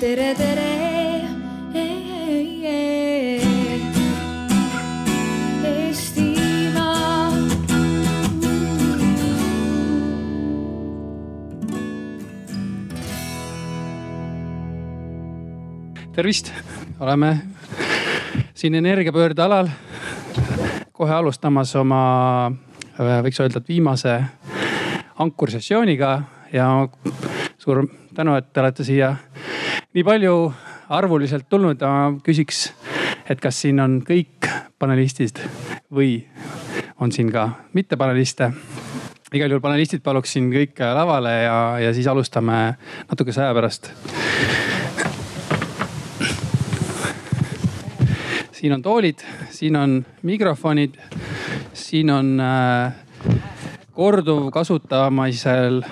tere, tere. Tervist, oleme siin energiapöörde alal. kohe alustamas oma, võiks öelda, et viimase ankursessiooniga ja suur tänu, et te olete siia nii palju arvuliselt tulnud. ma küsiks, et kas siin on kõik panelistid või on siin ka mittepaneliste? igal juhul panelistid paluksin kõik lavale ja, ja siis alustame natukese aja pärast siin on toolid, siin on mikrofonid, siin on äh, korduvkasutamisel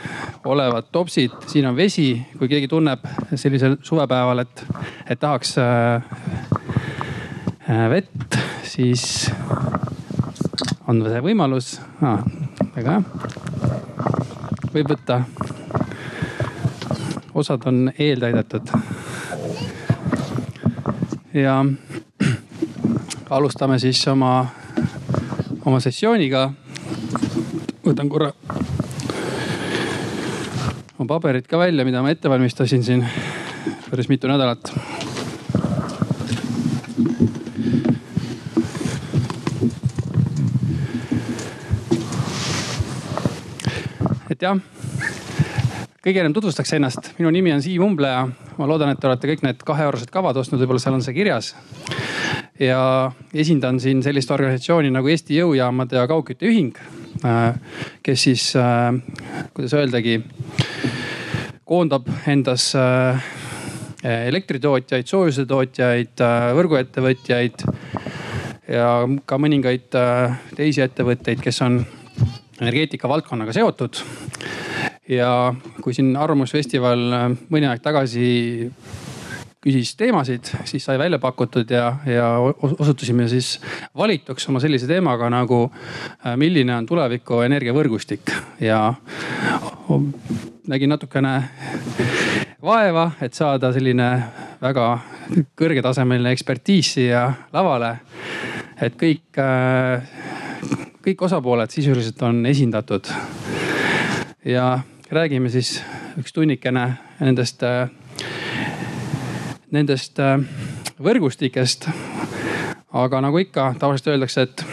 olevad topsid, siin on vesi, kui keegi tunneb sellisel suvepäeval, et, et tahaks äh, äh, vett, siis on see võimalus ah,. väga hea. võib võtta. osad on eeltäidetud. ja alustame siis oma, oma sessiooniga. võtan korra oma paberid ka välja, mida ma ette valmistasin siin päris mitu nädalat. et jah, kõige ennem tutvustaks ennast. minu nimi on Siim Umbleja. ma loodan, et te olete kõik need kaheeurosed kavad ostnud, võib-olla seal on see kirjas ja esindan siin sellist organisatsiooni nagu Eesti Jõujaamade ja Kaugkütteühing, kes siis, äh, kuidas öeldagi, koondab endas äh, elektritootjaid, soojusetootjaid, võrguettevõtjaid ja ka mõningaid teisi ettevõtteid, kes on energeetika valdkonnaga seotud. ja kui siin Arvamusfestival mõni aeg tagasi küsis teemasid, siis sai välja pakutud ja, ja osutusime siis valituks oma sellise teemaga nagu äh, milline on tuleviku energiavõrgustik ja nägin natukene vaeva, et saada selline väga kõrgetasemeline ekspertiis siia lavale. et kõik, äh, kõik osapooled sisuliselt on esindatud. ja räägime siis üks tunnikene nendest äh, nendest äh, võrgustikest. aga nagu ikka tavaliselt öeldakse, et,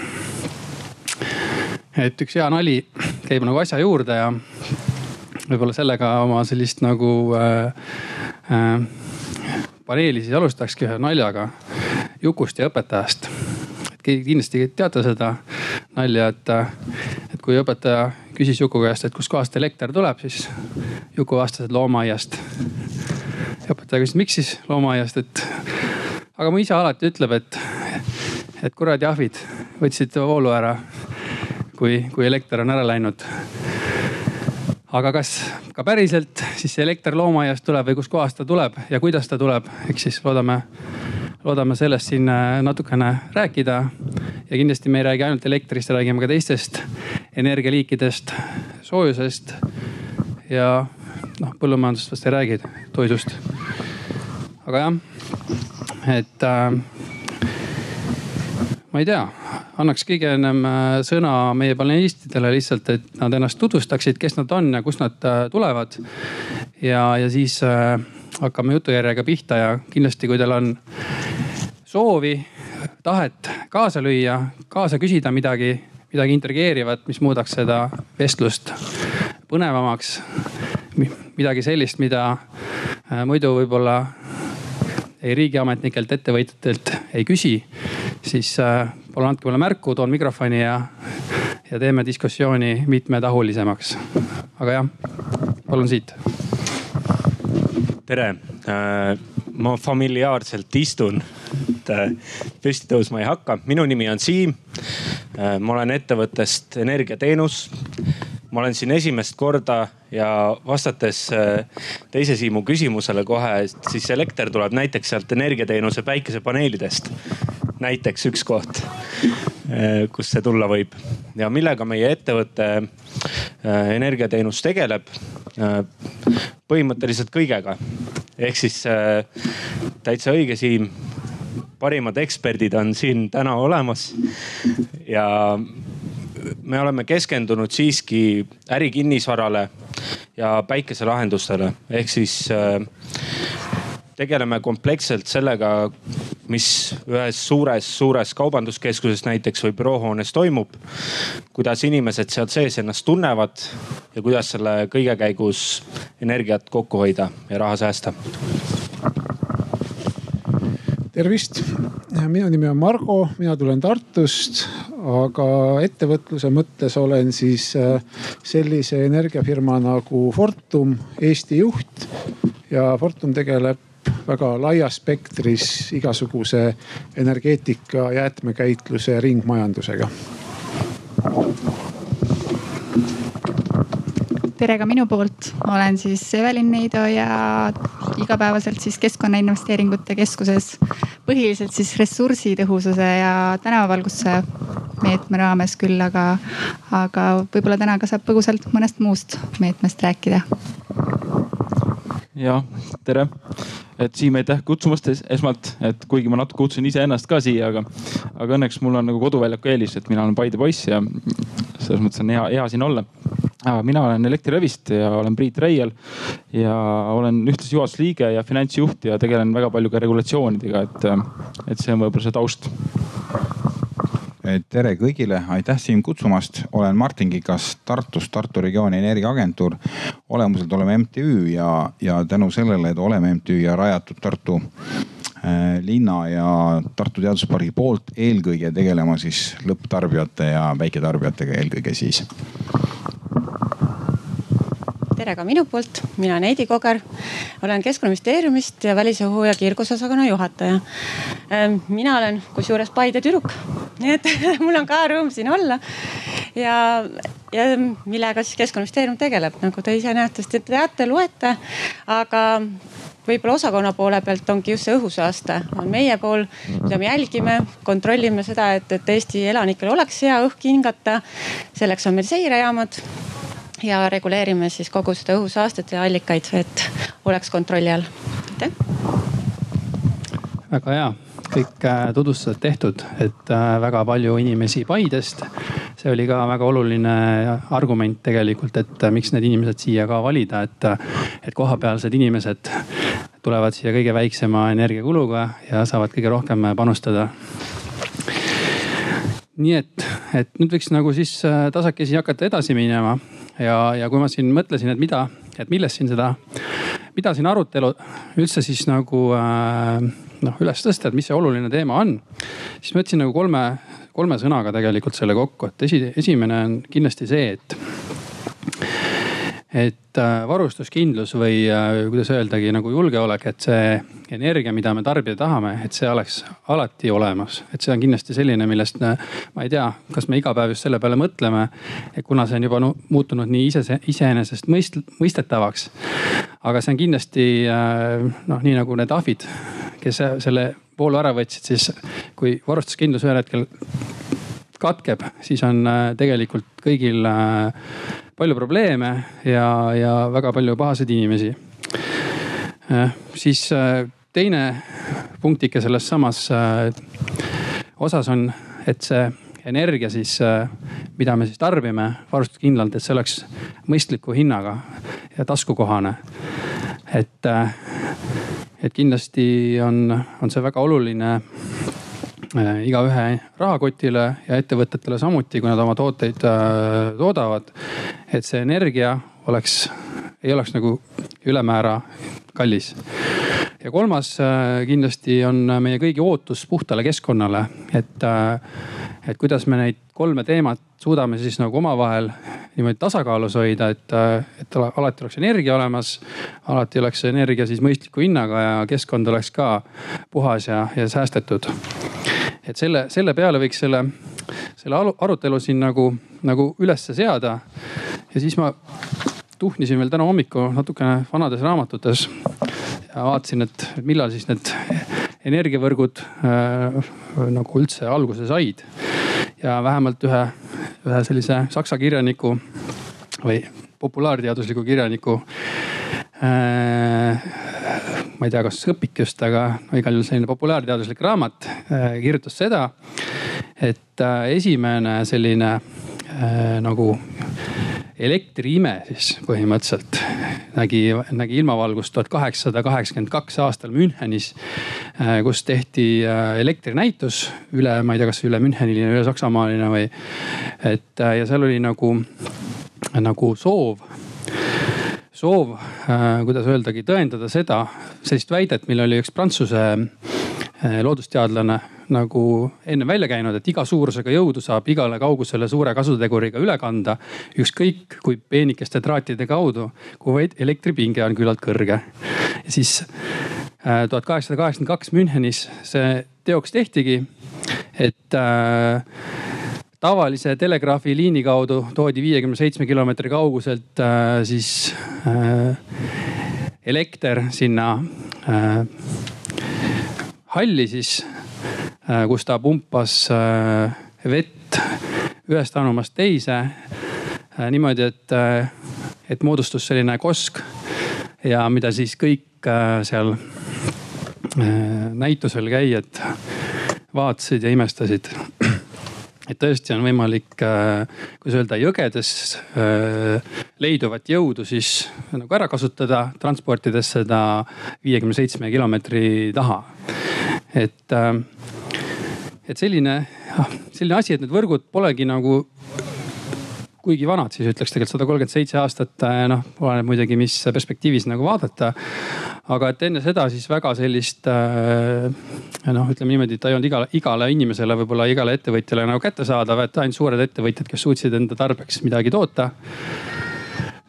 et üks hea nali käib nagu asja juurde ja võib-olla sellega oma sellist nagu äh, äh, paneeli siis alustakski ühe naljaga Jukust ja õpetajast. et kindlasti teate seda nalja, et, et kui õpetaja küsis Juku käest, et kustkohast elekter tuleb, siis Juku vastas, et loomaaiast õpetaja küsis, miks siis loomaaiast, et aga mu isa alati ütleb, et, et kuradi ahvid võtsid voolu ära, kui, kui elekter on ära läinud. aga kas ka päriselt siis see elekter loomaaiast tuleb või kuskohast ta tuleb ja kuidas ta tuleb, eks siis loodame, loodame sellest siin äh, natukene rääkida. ja kindlasti me ei räägi ainult elektrist, räägime ka teistest energialiikidest, soojusest ja noh, põllumajandusest vast ei räägi, toidust. aga jah, et äh, ma ei tea, annaks kõige ennem äh, sõna meie panelistidele lihtsalt, et nad ennast tutvustaksid, kes nad on ja kust nad äh, tulevad. ja, ja siis äh, hakkame jutujärjega pihta ja kindlasti, kui teil on soovi, tahet kaasa lüüa, kaasa küsida midagi, midagi intrigeerivat, mis muudaks seda vestlust põnevamaks midagi sellist, mida äh, muidu võib-olla ei riigiametnikelt, ettevõtjatelt ei küsi, siis äh, palun andke mulle märku, toon mikrofoni ja, ja teeme diskussiooni mitmetahulisemaks. aga jah, palun siit. tere, äh, ma familiaarselt istun, et püsti tõusma ei hakka. minu nimi on Siim. ma olen ettevõttest Energiateenus ma olen siin esimest korda ja vastates äh, teise Siimu küsimusele kohe, siis elekter tuleb näiteks sealt energiateenuse päikesepaneelidest. näiteks üks koht, äh, kus see tulla võib ja millega meie ettevõte äh, energiateenus tegeleb, põhimõtteliselt kõigega. ehk siis täitsa õige, Siim. Parimad eksperdid on siin täna olemas ja me oleme keskendunud siiski ärikinnisvarale ja päikeselahendustele ehk siis tegeleme kompleksselt sellega, mis ühes suures-suures kaubanduskeskuses näiteks või büroohoones toimub. kuidas inimesed seal sees ennast tunnevad ja kuidas selle kõige käigus energiat kokku hoida ja raha säästa tervist, minu nimi on Margo, mina tulen Tartust, aga ettevõtluse mõttes olen siis äh, sellise energiafirma nagu Fortum Eesti juht. ja Fortum tegeleb väga laias spektris igasuguse energeetika, jäätmekäitluse ja ringmajandusega. Tere ka minu poolt, olen siis Evelin Neido ja igapäevaselt siis Keskkonnainvesteeringute Keskuses põhiliselt siis ressursitõhususe ja tänavavalgustuse meetme raames küll, aga, aga võib-olla täna ka saab põgusalt mõnest muust meetmest rääkida. Ja tere, et Siim, aitäh kutsumast esmalt, et kuigi ma natuke kutsun iseennast ka siia, aga, aga õnneks mul on nagu koduväljaku eelis, et mina olen Paide poiss ja selles mõttes on hea, hea siin olla. mina olen Elektrilevist ja olen Priit Reial ja olen ühtlasi juhatuse liige ja finantsjuht ja tegelen väga palju ka regulatsioonidega, et, et see on võib-olla see taust tere kõigile, aitäh Siim kutsumast, olen Martin Kikas Tartust, Tartu regiooni energiaagentuur. olemuselt oleme MTÜ ja, ja tänu sellele, et oleme MTÜ ja rajatud Tartu äh, linna ja Tartu Teaduspargi poolt eelkõige tegelema siis lõpptarbijate ja väiketarbijatega eelkõige siis tere ka minu poolt, mina olen Heidi Koger. olen Keskkonnaministeeriumist ja välisõhu ja kiirgusosakonna juhataja. Ähm, mina olen kusjuures Paide tüdruk, nii et mul on ka rõõm siin olla. ja, ja millega siis Keskkonnaministeerium tegeleb, nagu te iseenesest teate, loete, aga võib-olla osakonna poole pealt ongi just see õhusaaste on meie pool, mida me jälgime, kontrollime seda, et, et Eesti elanikel oleks hea õhk hingata. selleks on meil seirejaamad ja reguleerime siis kogu seda õhusaastet ja allikaid, et oleks kontrolli all. aitäh. väga hea, kõik äh, tutvustused tehtud, et äh, väga palju inimesi Paidest. see oli ka väga oluline argument tegelikult, et äh, miks need inimesed siia ka valida, et, et kohapealsed inimesed tulevad siia kõige väiksema energiakuluga ja saavad kõige rohkem panustada nii et, et nüüd võiks nagu siis tasakesi hakata edasi minema ja, ja kui ma siin mõtlesin, et mida, et millest siin seda, mida siin arutelu üldse siis nagu äh, noh üles tõsta, et mis see oluline teema on. siis ma võtsin nagu kolme, kolme sõnaga tegelikult selle kokku, et esi, esimene on kindlasti see, et et äh, varustuskindlus või äh, kuidas öeldagi nagu julgeolek, et see energia, mida me tarbida tahame, et see oleks alati olemas. et see on kindlasti selline, millest äh, ma ei tea, kas me iga päev just selle peale mõtleme. et kuna see on juba no, muutunud nii ise, iseenesest mõist, mõistetavaks. aga see on kindlasti noh, nii nagu need ahvid, kes selle voolu ära võtsid, siis kui varustuskindlus ühel hetkel katkeb, siis on tegelikult kõigil palju probleeme ja, ja väga palju pahaseid inimesi. Äh, siis äh, teine punktike selles samas äh, osas on, et see energia siis, mida me siis tarbime varustuskindlalt, et see oleks mõistliku hinnaga ja taskukohane. et, et kindlasti on, on see väga oluline igaühe rahakotile ja ettevõtetele samuti, kui nad oma tooteid äh, toodavad. et see energia oleks, ei oleks nagu ülemäära kallis. ja kolmas äh, kindlasti on meie kõigi ootus puhtale keskkonnale, et, et kuidas me neid kolme teemat suudame siis nagu omavahel niimoodi tasakaalus hoida, et, et alati oleks energia olemas. alati oleks energia siis mõistliku hinnaga ja keskkond oleks ka puhas ja, ja säästetud et selle, selle peale võiks selle, selle arutelu siin nagu, nagu ülesse seada. ja siis ma tuhnisin veel täna hommikul natukene vanades raamatutes ja vaatasin, et millal siis need energiavõrgud äh, nagu üldse alguse said. ja vähemalt ühe, ühe sellise saksa kirjaniku või populaarteadusliku kirjaniku äh, ma ei tea, kas õpik just, aga igal juhul selline populaarteaduslik raamat äh, kirjutas seda, et äh, esimene selline äh, nagu elektriime siis põhimõtteliselt nägi, nägi ilmavalgust tuhat kaheksasada kaheksakümmend kaks aastal Münchenis, kus tehti elektrinäitus üle, ma ei tea, kas üle Müncheniline, üle Saksamaaline või. et ja seal oli nagu, nagu soov soov, äh, kuidas öeldagi, tõendada seda, sellist väidet, mille oli üks Prantsuse äh, loodusteadlane nagu enne välja käinud, et iga suurusega jõudu saab igale kaugusele suure kasuteguriga üle kanda. ükskõik kui peenikeste traatide kaudu, kui vaid elektripinge on küllalt kõrge. siis äh, tuhat kaheksasada kaheksakümmend kaks Münchenis see teoks tehtigi, et äh, tavalise telegraafiliini kaudu toodi viiekümne seitsme kilomeetri kauguselt äh, siis äh, elekter sinna äh, halli siis äh,, kus ta pumpas äh, vett ühest anumast teise äh, niimoodi, et äh,, et moodustus selline kosk ja mida siis kõik äh, seal äh, näitusel käijad vaatasid ja imestasid et tõesti on võimalik, äh, kuidas öelda, jõgedes äh, leiduvat jõudu siis nagu ära kasutada, transportides seda viiekümne seitsme kilomeetri taha. et, äh, et selline, ah, selline asi, et need võrgud polegi nagu kuigi vanad, siis ütleks tegelikult sada kolmkümmend seitse aastat, noh oleneb muidugi, mis perspektiivis nagu vaadata aga et enne seda siis väga sellist äh, noh, ütleme niimoodi, ta ei olnud igale, igale inimesele, võib-olla igale ettevõtjale nagu kättesaadav, et ainult suured ettevõtjad, kes suutsid enda tarbeks midagi toota.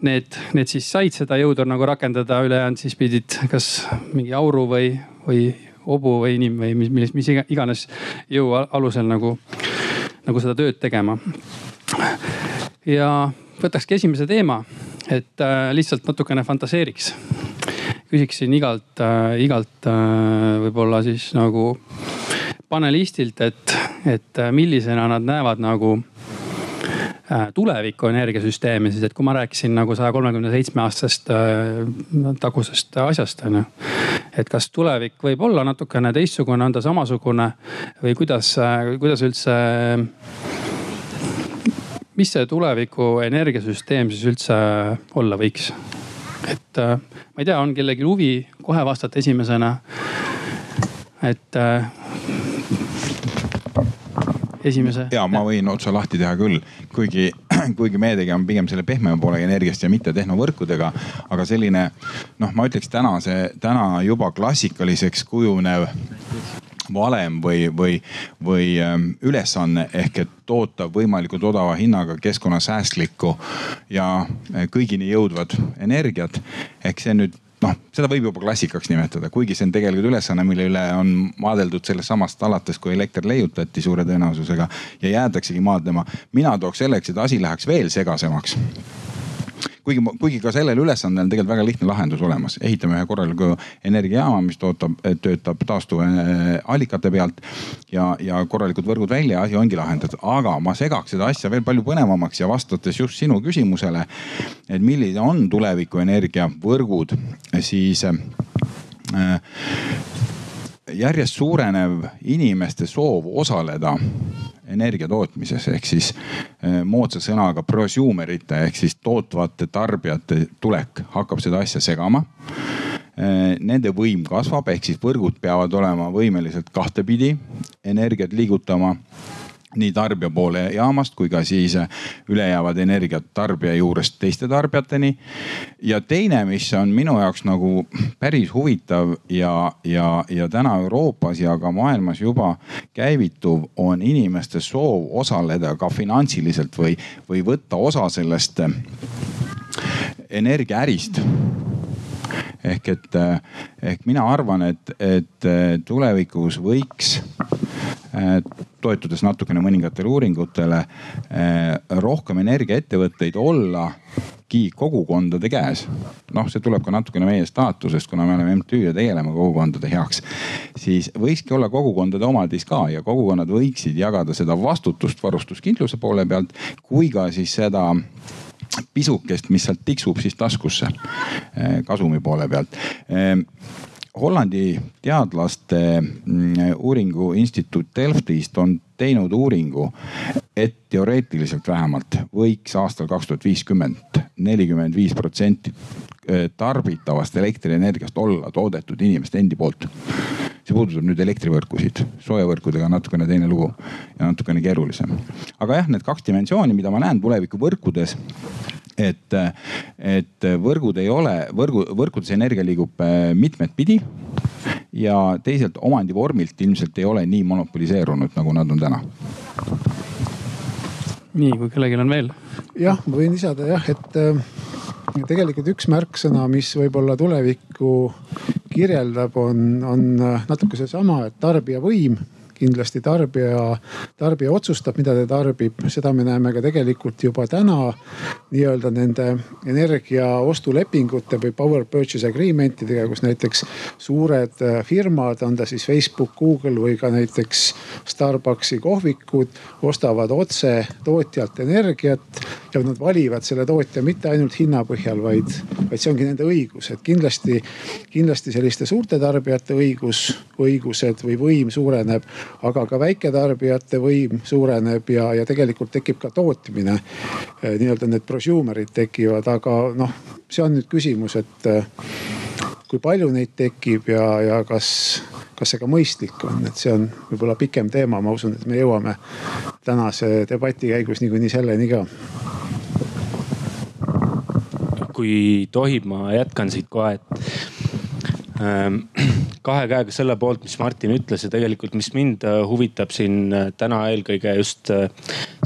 Need, need siis said seda jõudu nagu rakendada, ülejäänud siis pidid kas mingi auru või, või hobu või inim või mis, mis, mis iganes jõu alusel nagu, nagu seda tööd tegema. Ja võtakski esimese teema, et äh, lihtsalt natukene fantaseeriks küsiksin igalt äh,, igalt äh, võib-olla siis nagu panelistilt, et, et millisena nad näevad nagu tuleviku energiasüsteemi siis, et kui ma rääkisin nagu saja kolmekümne seitsme aastasest äh, tagusest asjast on ju. et kas tulevik võib olla natukene teistsugune, on ta samasugune või kuidas kuidas üldse mis see tuleviku energiasüsteem siis üldse olla võiks? et äh, ma ei tea, on kellelgi huvi kohe vastata esimesena? et äh, esimese. ja ma võin otsa lahti teha küll, kuigi, kuigi meie tegime pigem selle pehmema poolega energiast ja mitte tehnovõrkudega. aga selline noh, ma ütleks täna see, täna juba klassikaliseks kujunev valem või, või, või ähm, ülesanne ehk et toota võimalikult odava hinnaga keskkonnasäästlikku ja äh, kõigini jõudvat energiat. ehk see nüüd noh, seda võib juba klassikaks nimetada, kuigi see on tegelikult ülesanne, mille üle on maadeldud sellest samast alates, kui elekter leiutati suure tõenäosusega ja jäädaksegi maadlema. mina tooks selleks, et asi läheks veel segasemaks kuigi, kuigi ka sellel ülesandel on tegelikult väga lihtne lahendus olemas. ehitame ühe korraliku energiajaama, mis tootab, töötab taastuvallikate pealt ja, ja korralikud võrgud välja, asi ongi lahendatud. aga ma segaks seda asja veel palju põnevamaks ja vastates just sinu küsimusele, et milline on tuleviku energiavõrgud, siis äh, järjest suurenev inimeste soov osaleda energia tootmises ehk siis eh, moodsa sõnaga prosumer ite ehk siis tootvate tarbijate tulek hakkab seda asja segama. Eh, nende võim kasvab, ehk siis võrgud peavad olema võimelised kahtepidi energiat liigutama nii tarbija poole jaamast kui ka siis ülejäävad energiat tarbija juurest teiste tarbijateni. ja teine, mis on minu jaoks nagu päris huvitav ja, ja, ja täna Euroopas ja ka maailmas juba käivituv, on inimeste soov osaleda ka finantsiliselt või, või võtta osa sellest energiaärist ehk et, ehk mina arvan, et, et tulevikus võiks toetudes natukene mõningatele uuringutele, eh, rohkem energiaettevõtteid ollagi kogukondade käes. noh, see tuleb ka natukene meie staatusest, kuna me oleme MTÜ ja tegeleme kogukondade heaks. siis võikski olla kogukondade omadis ka ja kogukonnad võiksid jagada seda vastutust varustuskindluse poole pealt, kui ka siis seda pisukest, mis sealt tiksub siis taskusse kasumi poole pealt Hollandi teadlaste mm, uuringuinstituut Delftist on teinud uuringu, et teoreetiliselt vähemalt võiks aastal kaks tuhat viiskümmend nelikümmend viis protsenti äh, tarbitavast elektrienergiast olla toodetud inimeste endi poolt. See puudutab nüüd elektrivõrkusid, soojavõrkudega on natukene teine lugu ja natukene keerulisem. aga jah, need kaks dimensiooni, mida ma näen tulevikuvõrkudes et, et võrgud ei ole, võrgu, võrkudes energia liigub äh, mitmet pidi. ja teisalt omandivormilt ilmselt ei ole nii monopoliseerunud, nagu nad on täna. nii, kui kellelgi on veel. jah, ma võin lisada jah, et äh, tegelikult üks märksõna, mis võib-olla tulevikku kirjeldab, on, on äh, natuke seesama, et tarbija võim kindlasti tarbija, tarbija otsustab, mida ta tarbib, seda me näeme ka tegelikult juba täna nii-öelda nende energia ostulepingute või power purchase agreement idega, kus näiteks suured äh, firmad, on ta siis Facebook, Google või ka näiteks Starbucksi kohvikud, ostavad otse tootjalt energiat ja nad valivad selle tootja mitte ainult hinna põhjal, vaid, vaid see ongi nende õigus, et kindlasti, kindlasti selliste suurte tarbijate õigus, õigused või võim suureneb aga ka väiketarbijate võim suureneb ja, ja tegelikult tekib ka tootmine. Eh, nii-öelda need prosumer'id tekivad, aga noh, see on nüüd küsimus, et eh, kui palju neid tekib ja, ja kas, kas see ka mõistlik on, et see on võib-olla pikem teema, ma usun, et me jõuame tänase debati käigus niikuinii selleni ka. Kui tohib, ma jätkan siit kohe, et kahe käega selle poolt, mis Martin ütles ja tegelikult, mis mind äh, huvitab siin äh, täna eelkõige just äh,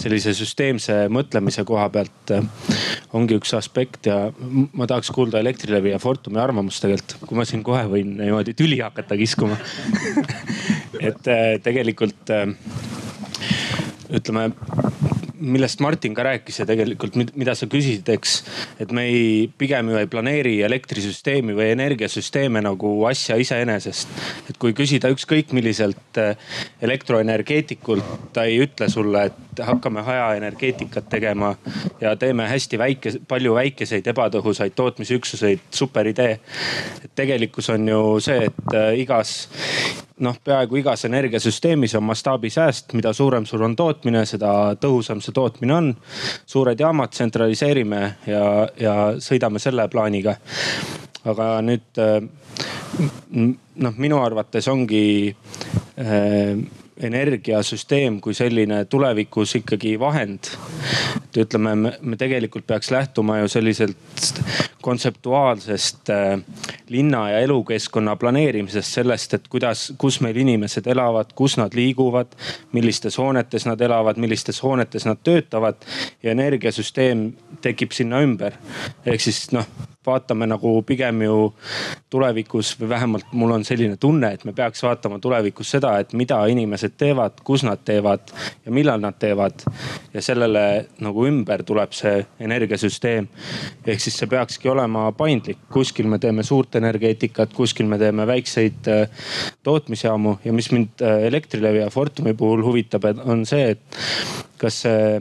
sellise süsteemse mõtlemise koha pealt. ongi üks aspekt ja ma tahaks kuulda Elektrilevi ja Fortumi arvamust tegelikult, kui ma siin kohe võin niimoodi tüli hakata kiskuma et tegelikult ütleme millest Martin ka rääkis ja tegelikult mida sa küsisid, eks. et me ei, pigem ju ei planeeri elektrisüsteemi või energiasüsteeme nagu asja iseenesest. et kui küsida ükskõik milliselt eh, elektroenergeetikult, ta ei ütle sulle, et hakkame hajaenergeetikat tegema ja teeme hästi väike, palju väikeseid ebatõhusaid tootmisüksuseid, super idee. et tegelikkus on ju see, et eh, igas noh, peaaegu igas energiasüsteemis on mastaabisääst, mida suurem sul on tootmine, seda tõhusam see tootmine on. suured jaamad tsentraliseerime ja, ja sõidame selle plaaniga. aga nüüd noh, minu arvates ongi äh, energiasüsteem kui selline tulevikus ikkagi vahend. et ütleme, me tegelikult peaks lähtuma ju selliselt kontseptuaalsest äh, linna ja elukeskkonna planeerimisest, sellest, et kuidas, kus meil inimesed elavad, kus nad liiguvad, millistes hoonetes nad elavad, millistes hoonetes nad töötavad ja energiasüsteem tekib sinna ümber. ehk siis noh, vaatame nagu pigem ju tulevikus või vähemalt mul on selline tunne, et me peaks vaatama tulevikus seda, et mida inimesed teevad, kus nad teevad ja millal nad teevad. ja sellele nagu ümber tuleb see energiasüsteem. ehk siis see peakski olema paindlik, kuskil me teeme suurt energeetikat, kuskil me teeme väikseid äh, tootmisjaamu ja mis mind äh, Elektrilevi ja Fortumi puhul huvitab, on see, et kas see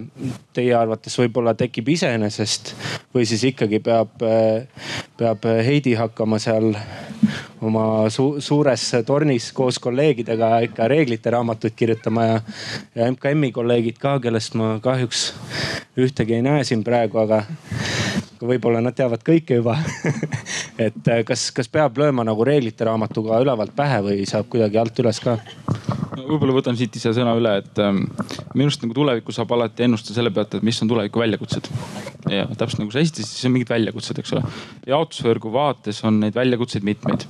teie arvates võib-olla tekib iseenesest või siis ikkagi peab, peab Heidi hakkama seal oma su suures tornis koos kolleegidega ikka reeglite raamatuid kirjutama ja, ja MKM-i kolleegid ka, kellest ma kahjuks ühtegi ei näe siin praegu, aga võib-olla nad teavad kõike juba et kas, kas peab lööma nagu reeglite raamatuga ülevalt pähe või saab kuidagi alt üles ka? Võib-olla võtan siit ise sõna üle, et ähm, minu arust nagu tulevikku saab alati ennustada selle pealt, et mis on tuleviku väljakutsed. ja täpselt nagu sa esitasid, siis on mingid väljakutsed, eks ole. jaotusvõrgu vaates on neid väljakutseid mitmeid.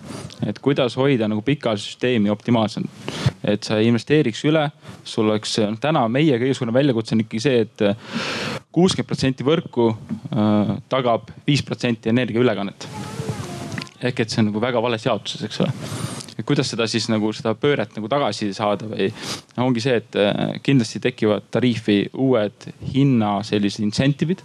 et kuidas hoida nagu pikaajalist süsteemi optimaalsena. et sa ei investeeriks üle, sul oleks, noh täna meie kõige suurem väljakutse on ikkagi see, et kuuskümmend protsenti võrku äh, tagab viis protsenti energiaülekannet ehk et see on nagu väga vales jaotuses, eks ole et kuidas seda siis nagu seda pööret nagu tagasi saada või no, ongi see, et äh, kindlasti tekivad tariifi uued hinna sellised incentive'id,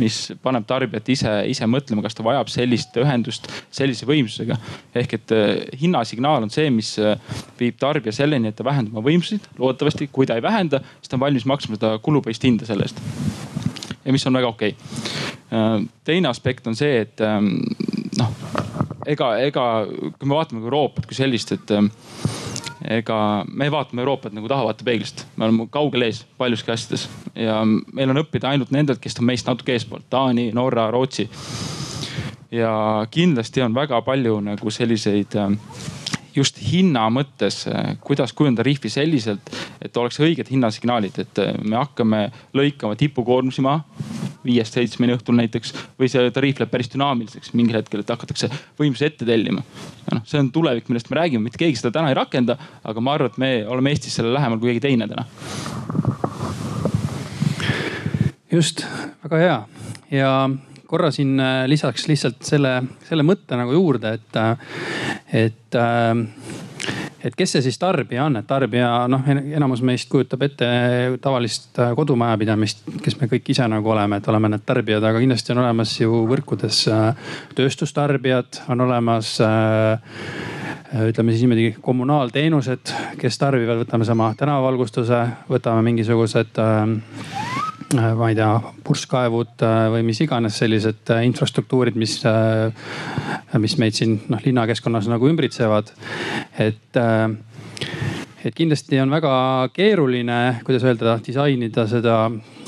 mis paneb tarbijat ise, ise mõtlema, kas ta vajab sellist ühendust sellise võimsusega. ehk et äh, hinnasignaal on see, mis äh, viib tarbija selleni, et ta vähendab oma võimsusid, loodetavasti, kui ta ei vähenda, siis ta on valmis maksma seda kulupõhist hinda selle eest. Ja mis on väga okei. Okay teine aspekt on see, et ähm, noh, ega, ega kui me vaatame Euroopat kui sellist, et ähm, ega me vaatame Euroopat nagu tahavaaate peeglist, me oleme kaugel ees paljuski asjades ja meil on õppida ainult nendelt, kes on meist natuke eespool, Taani, Norra, Rootsi. ja kindlasti on väga palju nagu selliseid äh, just hinna mõttes, äh, kuidas kujundada rihvi selliselt, et oleks õiged hinnasignaalid, et äh, me hakkame lõikama tipukoormusi maha viiest seitsmeni õhtul näiteks või see tariif läheb päris dünaamiliseks mingil hetkel, et hakatakse võimsusi ette tellima. noh, see on tulevik, millest me räägime, mitte keegi seda täna ei rakenda, aga ma arvan, et me oleme Eestis selle lähemal kui keegi teine täna. just, väga hea ja korra siin äh, lisaks lihtsalt selle, selle mõtte nagu juurde, et, äh, et äh, et kes see siis tarbija on, et tarbija noh, enamus meist kujutab ette tavalist kodumajapidamist, kes me kõik ise nagu oleme, et oleme need tarbijad, aga kindlasti on olemas ju võrkudes tööstustarbijad, on olemas ütleme siis niimoodi kommunaalteenused, kes tarbivad, võtame sama tänavavalgustuse, võtame mingisugused ma ei tea, purskkaevud äh, või mis iganes sellised äh, infrastruktuurid, mis, mis meid siin noh linnakeskkonnas nagu ümbritsevad. et, et kindlasti on väga keeruline, kuidas öelda, disainida seda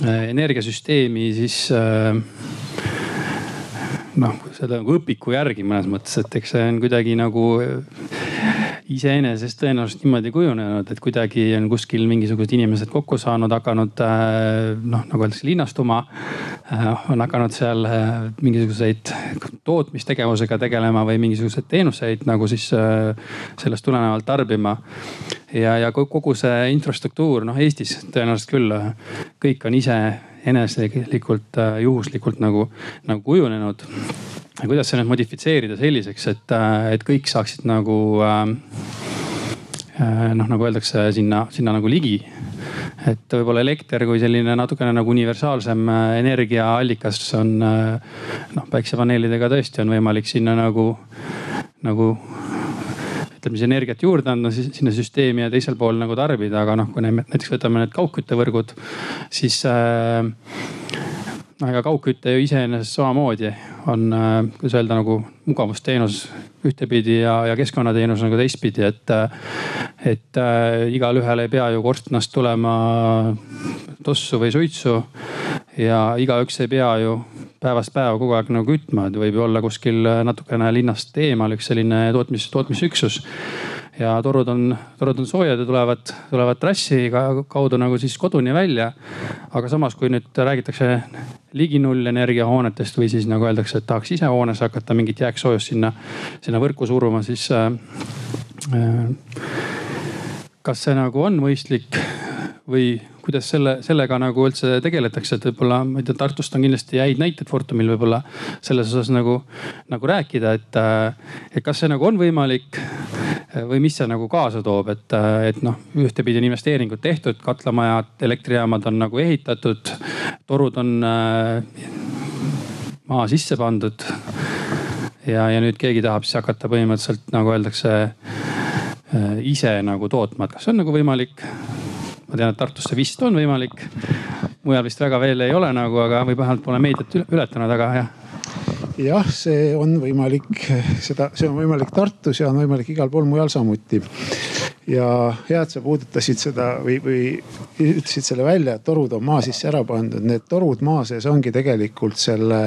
energiasüsteemi siis noh, seda nagu õpiku järgi mõnes mõttes, et eks see on kuidagi nagu iseenesest tõenäoliselt niimoodi kujunenud, et kuidagi on kuskil mingisugused inimesed kokku saanud, hakanud äh, noh, nagu öeldakse, linnastuma. Äh, on hakanud seal äh, mingisuguseid tootmistegevusega tegelema või mingisuguseid teenuseid nagu siis sellest tulenevalt tarbima. ja, ja kogu see infrastruktuur noh Eestis tõenäoliselt küll kõik on ise eneselikult juhuslikult nagu, nagu kujunenud ja kuidas see nüüd modifitseerida selliseks, et, äh, et kõik saaksid nagu äh, äh, noh, nagu öeldakse sinna, sinna nagu ligi. et võib-olla elekter kui selline natukene nagu universaalsem äh, energiaallikas on noh, päiksepaneelidega tõesti on võimalik sinna nagu, nagu siis energiat juurde anda sinna süsteemi ja teisel pool nagu tarbida, aga noh, kui näiteks võtame need kaugküttevõrgud, siis äh, noh, ega kaugküte ju iseenesest samamoodi on, äh, kuidas öelda, nagu mugavusteenus ühtepidi ja, ja keskkonnateenus nagu teistpidi, et, äh, et äh, igalühel ei pea ju korstnast tulema tossu või suitsu. ja igaüks ei pea ju päevast päeva kogu aeg nagu kütma, et võib ju olla kuskil natukene linnast eemal üks selline tootmis, tootmisüksus ja torud on, torud on soojad ja tulevad, tulevad trassi kaudu nagu siis koduni välja. aga samas, kui nüüd räägitakse ligi nullenergia hoonetest või siis nagu öeldakse, et tahaks ise hoones hakata mingit jääksoojust sinna, sinna võrku suruma, siis äh, äh, kas see nagu on mõistlik või kuidas selle, sellega nagu üldse tegeletakse, et võib-olla ma ei tea, Tartust on kindlasti häid näiteid Fortumil võib-olla selles osas nagu, nagu rääkida, et, et kas see nagu on võimalik või mis see nagu kaasa toob, et, et noh, ühtepidi on investeeringud tehtud, katlamajad, elektrijaamad on nagu ehitatud, torud on äh, maa sisse pandud. ja, ja nüüd keegi tahab siis hakata põhimõtteliselt nagu öeldakse äh, ise nagu tootma, et kas see on nagu võimalik ma tean, et Tartus see vist on võimalik. mujal vist väga veel ei ole nagu, aga, või vähemalt pole meediat ületanud, aga jah jah, see on võimalik, seda, see on võimalik Tartus ja on võimalik igal pool mujal samuti ja hea, et sa puudutasid seda või, või ütlesid selle välja, et torud on maa sisse ära pandud. Need torud maa sees ongi tegelikult selle,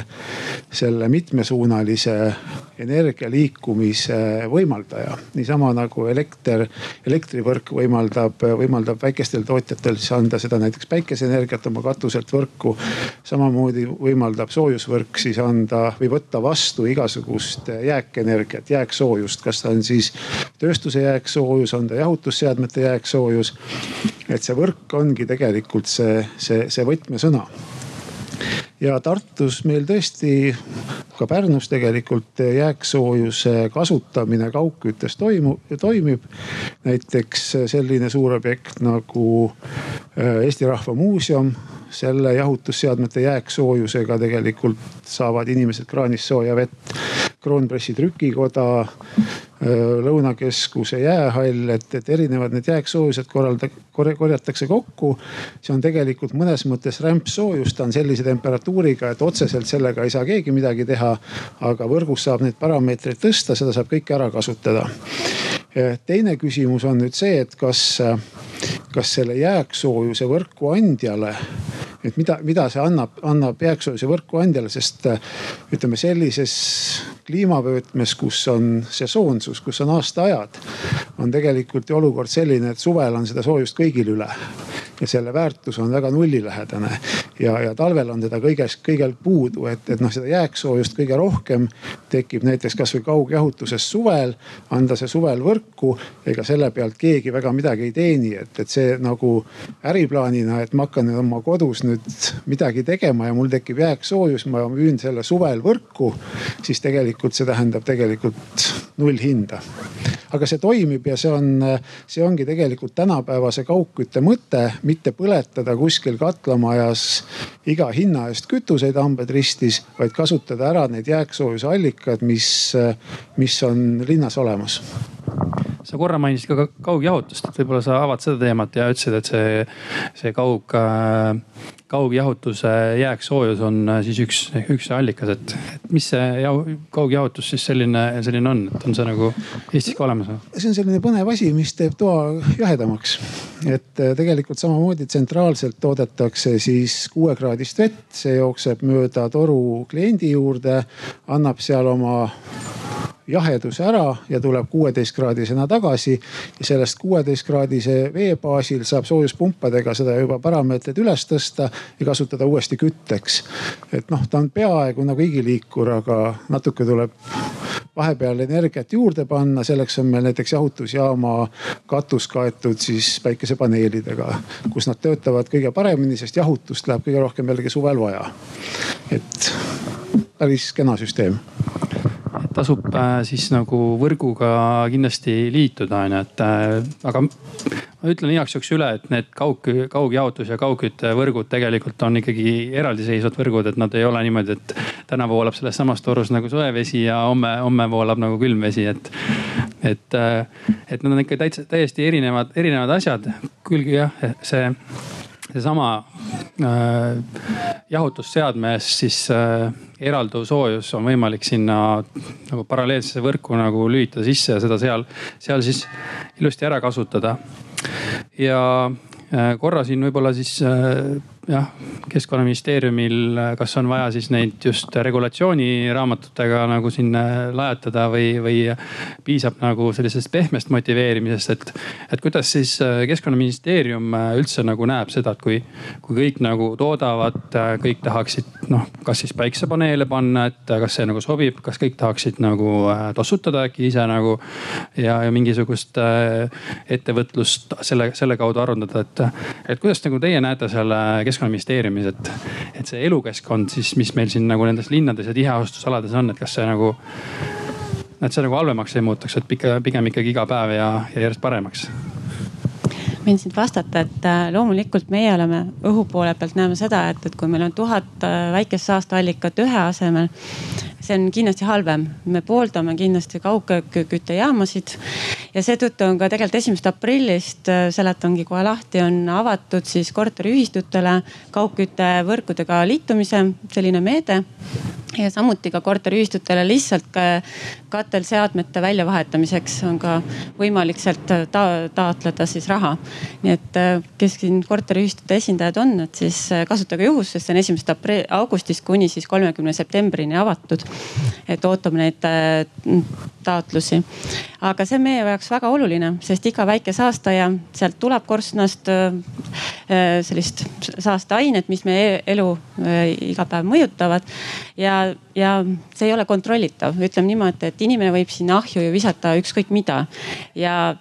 selle mitmesuunalise energia liikumise võimaldaja. niisama nagu elekter, elektrivõrk võimaldab, võimaldab väikestel tootjatel siis anda seda näiteks päikeseenergiat oma katuselt võrku. samamoodi võimaldab soojusvõrk siis anda või võtta vastu igasugust jääkenergiat, jääksoojust, kas ta on siis tööstuse jääksoojus, on ta jah jahutusseadmete jääksoojus. et see võrk ongi tegelikult see, see, see võtmesõna ja Tartus meil tõesti, ka Pärnus tegelikult jääksoojuse kasutamine kaugküttes toimub, toimib. näiteks selline suur objekt nagu äh, Eesti Rahva Muuseum, selle jahutusseadmete jääksoojusega tegelikult saavad inimesed kraanist sooja vett. Kroonpressi trükikoda Lõunakeskuse jäähall, et, et erinevad need jääksoojused korralda-, korjatakse kokku. see on tegelikult mõnes mõttes rämpsoojus, ta on sellise temperatuuriga, et otseselt sellega ei saa keegi midagi teha. aga võrgus saab neid parameetreid tõsta, seda saab kõike ära kasutada. teine küsimus on nüüd see, et kas, kas selle jääksoojuse võrku andjale et mida, mida see annab, annab jääksoojuse võrku andjale, sest ütleme sellises kliimavöötmes, kus on sesoonsus, kus on aastaajad, on tegelikult ju olukord selline, et suvel on seda soojust kõigil üle ja selle väärtus on väga nullilähedane. ja, ja talvel on teda kõigest, kõigel puudu, et, et noh, seda jääksoojust kõige rohkem tekib näiteks kasvõi kaugjahutuses suvel. anda see suvel võrku, ega selle pealt keegi väga midagi ei teeni, et, et see nagu äriplaanina, et ma hakkan oma kodus nüüd midagi tegema ja mul tekib jääksoojus, ma müün selle suvel võrku, siis tegelikult see tähendab tegelikult nullhinda. Aga see toimib ja see on, see ongi tegelikult tänapäevase kaugkütte mõte, mitte põletada kuskil katlamajas iga hinna eest kütuseid hambad ristis, vaid kasutada ära need jääksoojuse allikad, mis, mis on linnas olemas. Sa korra mainisid ka kaugjahutust, et võib-olla sa avad seda teemat ja ütlesid, et see, see kaug kaugjahutuse jääksoojus on äh, siis üks, üks allikas, et, et mis see jahu, kaugjahutus siis selline, selline on, et on see nagu Eestis ka olemas või? see on selline põnev asi, mis teeb toa jahedamaks. et äh, tegelikult samamoodi tsentraalselt toodetakse siis kuuekraadist vett, see jookseb mööda toru kliendi juurde, annab seal oma jaheduse ära ja tuleb kuueteistkraadisena tagasi. ja sellest kuueteistkraadise vee baasil saab soojuspumpadega seda juba parameetrid üles tõsta ja kasutada uuesti kütteks. et noh, ta on peaaegu nagu igiliikur, aga natuke tuleb vahepeal energiat juurde panna, selleks on meil näiteks jahutusjaama katus kaetud siis päikesepaneelidega, kus nad töötavad kõige paremini, sest jahutust läheb kõige rohkem jällegi suvel vaja. et päris kena süsteem tasub äh, siis nagu võrguga kindlasti liituda on ju, et äh, aga ma ütlen igaks juhuks üle, et need kaug, kaugjaotus ja kaugküttevõrgud tegelikult on ikkagi eraldiseisvad võrgud, et nad ei ole niimoodi, et täna voolab selles samas torus nagu soe vesi ja homme, homme voolab nagu külm vesi, et. et, äh, et nad on ikka täitsa, täiesti erinevad, erinevad asjad. küll jah, see seesama äh, jahutusseadmes siis äh, eralduv soojus on võimalik sinna nagu paralleelsesse võrku nagu lülitada sisse ja seda seal, seal siis ilusti ära kasutada. ja äh, korra siin võib-olla siis äh, jah, keskkonnaministeeriumil, kas on vaja siis neid just regulatsiooniraamatutega nagu siin lajatada või, või piisab nagu sellisest pehmest motiveerimisest, et. et kuidas siis äh, keskkonnaministeerium äh, üldse nagu näeb seda, et kui, kui kõik nagu toodavad, äh, kõik tahaksid noh, kas siis päiksepaneele panna, et kas see nagu sobib, kas kõik tahaksid nagu tossutada äkki ise nagu. ja, ja mingisugust ettevõtlust selle, selle kaudu arendada, et, et kuidas nagu teie näete selle keskkonna keskkonnaministeeriumis, et, et see elukeskkond siis, mis meil siin nagu nendes linnades ja tiheasustusalades on, et kas see nagu, et see nagu halvemaks ei muutuks, et pigem, pigem ikkagi iga päev ja, ja järjest paremaks? Võin siin vastata, et äh, loomulikult meie oleme õhu poole pealt näeme seda, et, et kui meil on tuhat äh, väikest saasteallikat ühe asemel, see on kindlasti halvem. me pooldame kindlasti kaugküttejaamasid ja seetõttu on ka tegelikult esimesest aprillist, äh, seletangi kohe lahti, on avatud siis korteriühistutele kaugküttevõrkudega liitumise selline meede ja samuti ka korteriühistutele lihtsalt ka katelseadmete väljavahetamiseks on ka võimalik sealt ta taotleda siis raha. nii et äh, kes siin korteriühistute esindajad on, et siis äh, kasutage juhust, sest see on esimesest augustist kuni siis kolmekümne septembrini avatud. Et ootame neid äh, taotlusi. aga see on meie jaoks väga oluline, sest iga väike saastaja, sealt tuleb korstnast sellist saasteainet, mis meie elu iga päev mõjutavad ja ja see ei ole kontrollitav, ütleme niimoodi, et inimene võib sinna ahju ju visata ükskõik mida. ja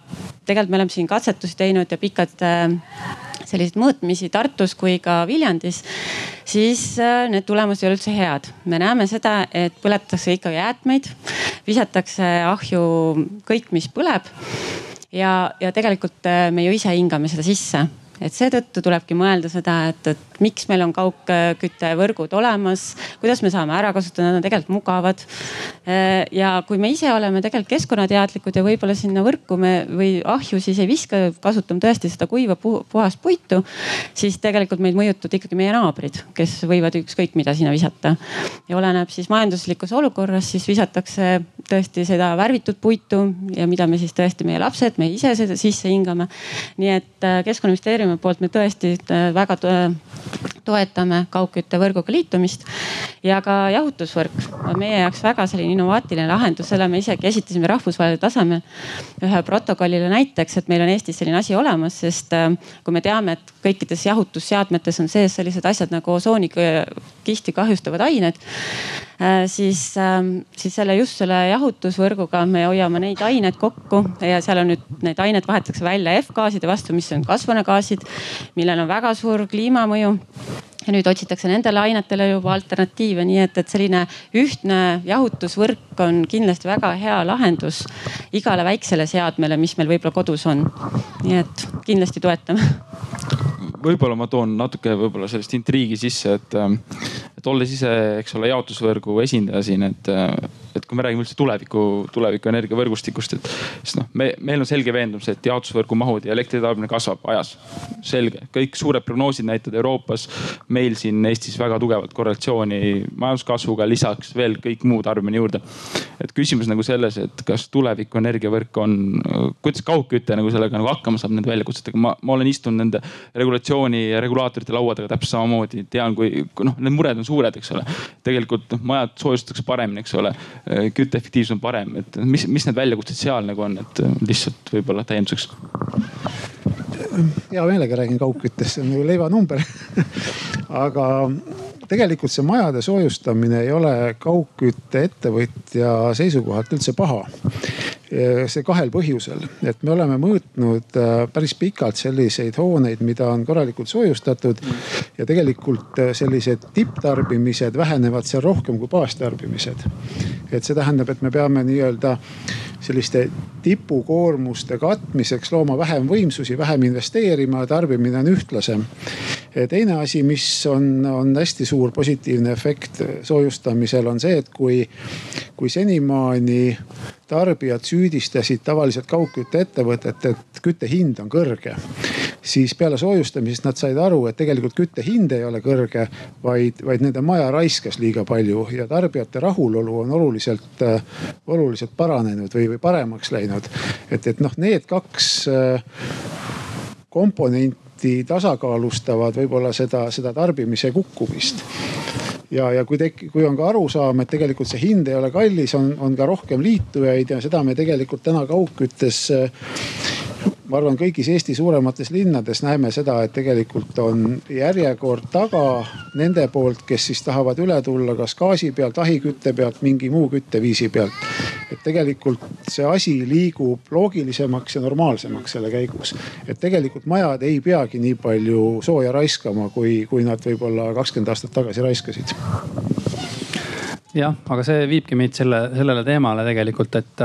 tegelikult me oleme siin katsetusi teinud ja pikad äh, selliseid mõõtmisi Tartus kui ka Viljandis, siis äh, need tulemused ei ole üldse head. me näeme seda, et põletatakse ikka jäätmeid, visatakse ahju kõik, mis põleb ja, ja tegelikult äh, me ju ise hingame seda sisse et seetõttu tulebki mõelda seda, et, et miks meil on kaugküttevõrgud olemas, kuidas me saame ära kasutada, nad on tegelikult mugavad. ja kui me ise oleme tegelikult keskkonnateadlikud ja võib-olla sinna võrku me või ahju siis ei viska, kasutame tõesti seda kuiva puhast puitu, siis tegelikult meid mõjutavad ikkagi meie naabrid, kes võivad ükskõik mida sinna visata. ja oleneb siis majanduslikus olukorras, siis visatakse tõesti seda värvitud puitu ja mida me siis tõesti meie lapsed, me ise seda sisse hingame. nii et äh, keskkonnaministeeriumi poolt me tõesti äh, väga toetame kaugküttevõrguga liitumist ja ka jahutusvõrk on meie jaoks väga selline innovaatiline lahendus, selle me isegi esitasime rahvusvahelisel tasemel ühe protokollile näiteks, et meil on Eestis selline asi olemas, sest äh, kui me teame, et kõikides jahutusseadmetes on sees sellised asjad nagu osoonikihti kahjustavad ained siis, ähm, siis selle just selle jahutusvõrguga me hoiame neid aineid kokku ja seal on nüüd need ained vahetatakse välja F-gaaside vastu, mis on kasvuhoonegaasid, millel on väga suur kliimamõju ja nüüd otsitakse nendele ainetele juba alternatiive, nii et, et selline ühtne jahutusvõrk on kindlasti väga hea lahendus igale väiksele seadmele, mis meil võib-olla kodus on. nii et kindlasti toetame võib-olla ma toon natuke võib-olla sellist intriigi sisse, et, ähm, et olles ise, eks ole, jaotusvõrgu esindaja siin, et, äh, et kui me räägime üldse tuleviku, tuleviku energiavõrgustikust, et siis noh, me, meil on selge veendumus, et jaotusvõrgu mahud ja elektritarbimine kasvab ajas. selge, kõik suured prognoosid näitavad Euroopas, meil siin Eestis väga tugevat korrelatsiooni majanduskasvuga, lisaks veel kõik muu tarbimine juurde. et küsimus nagu selles, et kas tuleviku energiavõrk on, kuidas kaugküte nagu sellega nagu hakkama saab nende väljakutsetega, ma, ma olen istunud nende regulatsiooni ja regulaatorite laua taga täpselt samamoodi, tean, kui, noh, need mured on suured, eks ole. tegelikult noh, majad soojustatakse paremini, eks ole kütteefektiivsus on parem, et mis, mis need väljakutsed seal nagu on, et äh, lihtsalt võib-olla täienduseks? hea meelega räägin kaugküttest, see on nagu leivanumber aga tegelikult see majade soojustamine ei ole kaugkütteettevõtja seisukohalt üldse paha see kahel põhjusel, et me oleme mõõtnud äh, päris pikalt selliseid hooneid, mida on korralikult soojustatud ja tegelikult äh, sellised tipptarbimised vähenevad seal rohkem kui baastarbimised. et see tähendab, et me peame nii-öelda selliste tipukoormuste katmiseks looma vähem võimsusi, vähem investeerima, tarbimine on ühtlasem. Teine asi, mis on, on hästi suur positiivne efekt soojustamisel on see, et kui, kui senimaani tarbijad süüdistasid tavaliselt kaugkütteettevõtet, et kütte hind on kõrge siis peale soojustamisest nad said aru, et tegelikult kütte hind ei ole kõrge, vaid, vaid nende maja raiskas liiga palju ja tarbijate rahulolu on oluliselt, oluliselt paranenud või, või paremaks läinud. et, et noh, need kaks äh, komponenti tasakaalustavad võib-olla seda, seda tarbimise kukkumist. Ja, ja kui tek-, kui on ka arusaam, et tegelikult see hind ei ole kallis, on, on ka rohkem liitujaid ja seda me tegelikult täna kaugküttes ma arvan, kõigis Eesti suuremates linnades näeme seda, et tegelikult on järjekord taga nende poolt, kes siis tahavad üle tulla kas gaasi pealt, ahikütte pealt, mingi muu kütteviisi pealt. et tegelikult see asi liigub loogilisemaks ja normaalsemaks selle käigus. et tegelikult majad ei peagi nii palju sooja raiskama, kui, kui nad võib-olla kakskümmend aastat tagasi raiskasid jah, aga see viibki meid selle, sellele teemale tegelikult, et,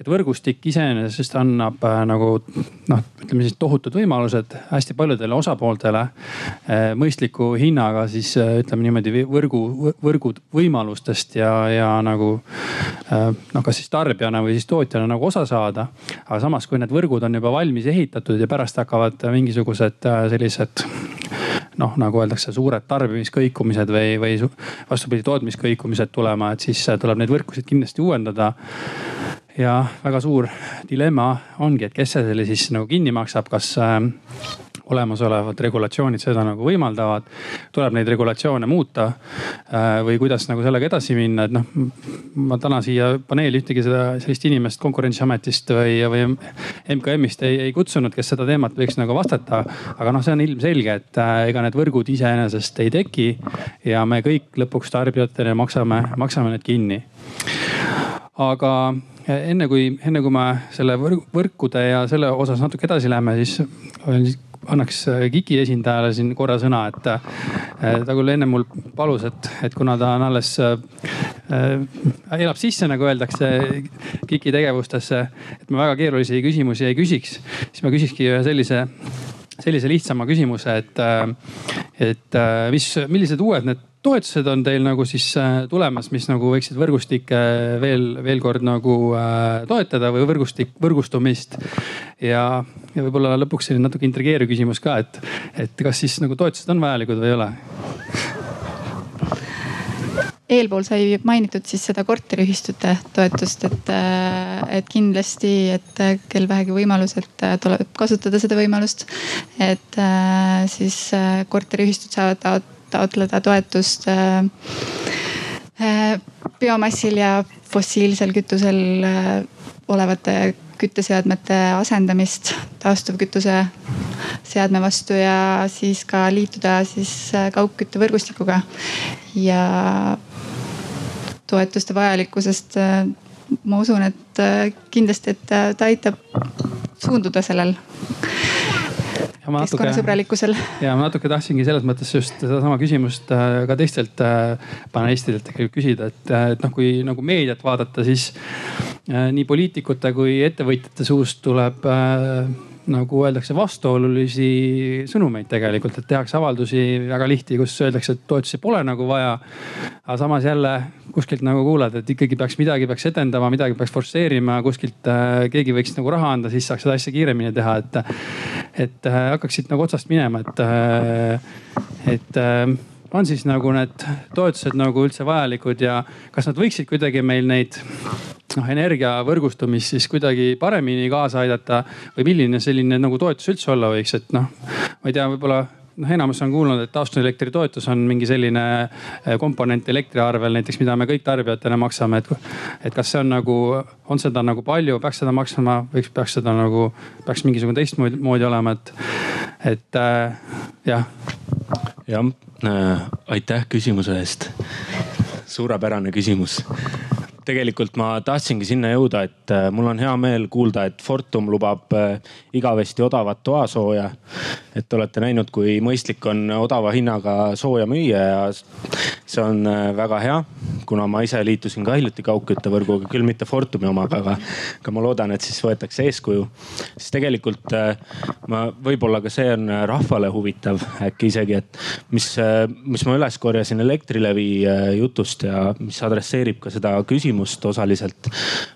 et võrgustik iseenesest annab äh, nagu noh, ütleme siis tohutud võimalused hästi paljudele osapooltele äh, mõistliku hinnaga siis äh, ütleme niimoodi võrgu, võrgu võimalustest ja, ja nagu noh, kas siis tarbijana või siis tootjana nagu osa saada. aga samas, kui need võrgud on juba valmis ehitatud ja pärast hakkavad mingisugused sellised noh, nagu öeldakse, suured tarbimiskõikumised või, või vastupidi tootmiskõikumised tulema, et siis tuleb neid võrkusid kindlasti uuendada. Ja väga suur dilemma ongi, et kes selle siis nagu kinni maksab, kas äh, olemasolevad regulatsioonid seda nagu võimaldavad. tuleb neid regulatsioone muuta äh, või kuidas nagu sellega edasi minna, et noh, ma täna siia paneeli ühtegi seda sellist inimest konkurentsiametist või, või MKM-ist ei, ei kutsunud, kes seda teemat võiks nagu vastata. aga noh, see on ilmselge, et äh, ega need võrgud iseenesest ei teki ja me kõik lõpuks tarbijatena maksame, maksame need kinni. aga enne kui, enne kui me selle võrkude ja selle osas natuke edasi läheme, siis annaks äh, KIK-i esindajale siin korra sõna, et äh, ta küll enne mul palus, et, et kuna ta on alles äh,, äh elab sisse, nagu öeldakse KIK-i tegevustesse, et ma väga keerulisi küsimusi ei küsiks, siis ma küsikski ühe sellise sellise lihtsama küsimuse, et, et mis, millised uued need toetused on teil nagu siis tulemas, mis nagu võiksid võrgustikke veel, veel kord nagu toetada või võrgustik, võrgustumist. ja, ja võib-olla lõpuks selline natuke intrigeeriv küsimus ka, et, et kas siis nagu toetused on vajalikud või ei ole? Eelpool sai mainitud siis seda korteriühistute toetust, et, äh, et kindlasti, et äh, kel vähegi võimalus, et äh, tuleb kasutada seda võimalust. et siis korteriühistud saavad taotleda toetust biomassil ja fossiilsel kütusel olevate kütteseadmete asendamist taastuvkütuse seadme vastu ja siis ka liituda siis kaugküttevõrgustikuga. ja toetuste vajalikkusest äh, ma usun, et äh, kindlasti, et äh, ta aitab suunduda sellel keskkonnasõbralikkusel. ja ma natuke tahtsingi selles mõttes just sedasama küsimust ka teistelt panelistidelt tegelikult küsida, et, et noh, kui nagu meediat vaadata, siis nii poliitikute kui ettevõtjate suust tuleb nagu öeldakse, vastuolulisi sõnumeid tegelikult, et tehakse avaldusi väga lihti, kus öeldakse, et toetusi pole nagu vaja. aga samas jälle kuskilt nagu kuuled, et ikkagi peaks midagi peaks edendama, midagi peaks forsseerima, kuskilt äh, keegi võiks nagu raha anda, siis saaks seda asja kiiremini teha, et. et äh, hakkaksid nagu otsast minema, et äh,, et äh, on siis nagu need toetused nagu üldse vajalikud ja kas nad võiksid kuidagi meil neid noh energiavõrgustumist siis kuidagi paremini kaasa aidata või milline selline nagu toetus üldse olla võiks, et noh, ma ei tea, võib-olla noh, enamus on kuulnud, et taastuvelektri toetus on mingi selline eh, komponent elektriarvel näiteks, mida me kõik tarbijatena maksame, et, et kas see on nagu, on seda nagu palju, peaks seda maksma, võiks, peaks seda nagu, peaks mingisugune teistmoodi olema, et, et äh, jah. Jah äh,, aitäh küsimuse eest. suurepärane küsimus tegelikult ma tahtsingi sinna jõuda, et äh, mul on hea meel kuulda, et Fortum lubab äh, igavesti odavat toasooja. et te olete näinud, kui mõistlik on odava hinnaga sooja müüa ja see on äh, väga hea. kuna ma ise liitusin ka hiljuti kaugküttevõrguga, küll mitte Fortumi omaga, aga, aga ma loodan, et siis võetakse eeskuju. siis tegelikult ma, võib-olla ka see on rahvale huvitav äkki isegi, et mis, mis ma üles korjasin Elektrilevi jutust ja mis adresseerib ka seda küsimust küsimust osaliselt,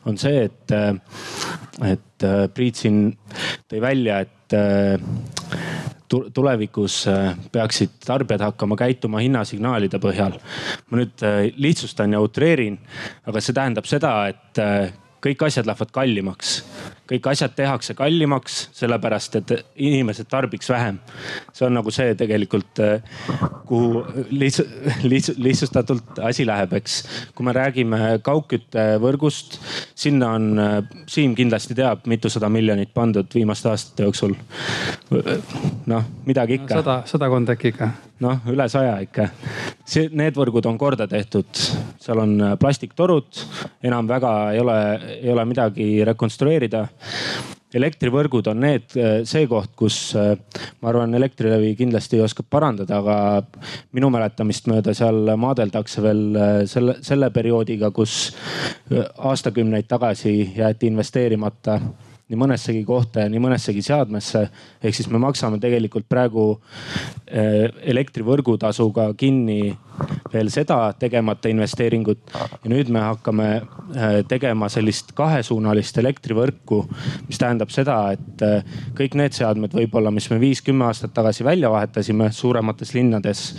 on see, et, et äh, Priit siin tõi välja, et äh, tulevikus äh, peaksid tarbijad hakkama käituma hinnasignaalide põhjal. ma nüüd lihtsustan ja utreerin, aga see tähendab seda, et kõik asjad lähevad kallimaks kõik asjad tehakse kallimaks, sellepärast et inimesed tarbiks vähem. see on nagu see tegelikult, eh, kuhu lihts, lihts, lihtsustatult asi läheb, eks. kui me räägime kaugküttevõrgust, sinna on, eh, Siim kindlasti teab, mitusada miljonit pandud viimaste aastate jooksul. noh, midagi ikka no,. sada, sadakond äkki ikka. noh, üle saja ikka. see, need võrgud on korda tehtud, seal on eh, plastiktorud, enam väga ei ole, ei ole midagi rekonstrueerida elektrivõrgud on need, see koht, kus ma arvan, Elektrilevi kindlasti oskab parandada, aga minu mäletamist mööda seal maadeldakse veel selle, selle perioodiga, kus aastakümneid tagasi jäeti investeerimata nii mõnessegi kohta ja nii mõnessegi seadmesse. ehk siis me maksame tegelikult praegu elektrivõrgutasuga kinni veel seda tegemata investeeringut. ja nüüd me hakkame äh, tegema sellist kahesuunalist elektrivõrku, mis tähendab seda, et äh, kõik need seadmed võib-olla, mis me viis-kümme aastat tagasi välja vahetasime suuremates linnades.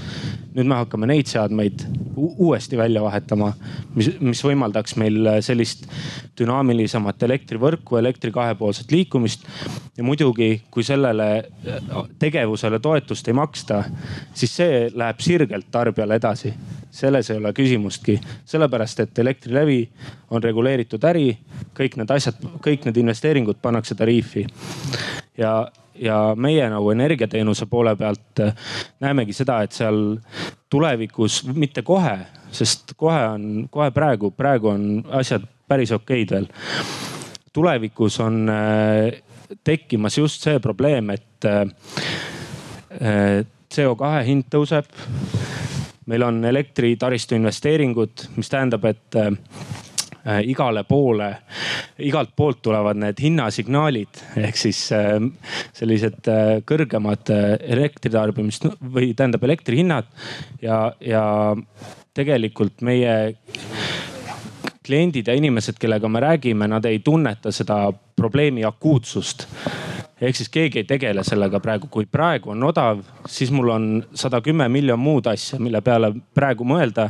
nüüd me hakkame neid seadmeid uuesti välja vahetama, mis, mis võimaldaks meil äh, sellist dünaamilisemat elektrivõrku, elektri kahepoolset liikumist. ja muidugi, kui sellele tegevusele toetust ei maksta, siis see läheb sirgelt tarbijale edasi edasi. selles ei ole küsimustki, sellepärast et Elektrilevi on reguleeritud äri, kõik need asjad, kõik need investeeringud pannakse tariifi. ja, ja meie nagu energiateenuse poole pealt äh, näemegi seda, et seal tulevikus, mitte kohe, sest kohe on, kohe praegu, praegu on asjad päris okeid veel. tulevikus on äh, tekkimas just see probleem, et äh, CO2 hind tõuseb meil on elektritaristu investeeringud, mis tähendab, et äh, äh, igale poole, igalt poolt tulevad need hinnasignaalid ehk siis äh, sellised kõrgemad elektritarbimist või tähendab elektrihinnad ja, ja tegelikult meie kliendid ja inimesed, kellega me räägime, nad ei tunneta seda probleemi akuutsust ehk siis keegi ei tegele sellega praegu, kui praegu on odav, siis mul on sada kümme miljon muud asja, mille peale praegu mõelda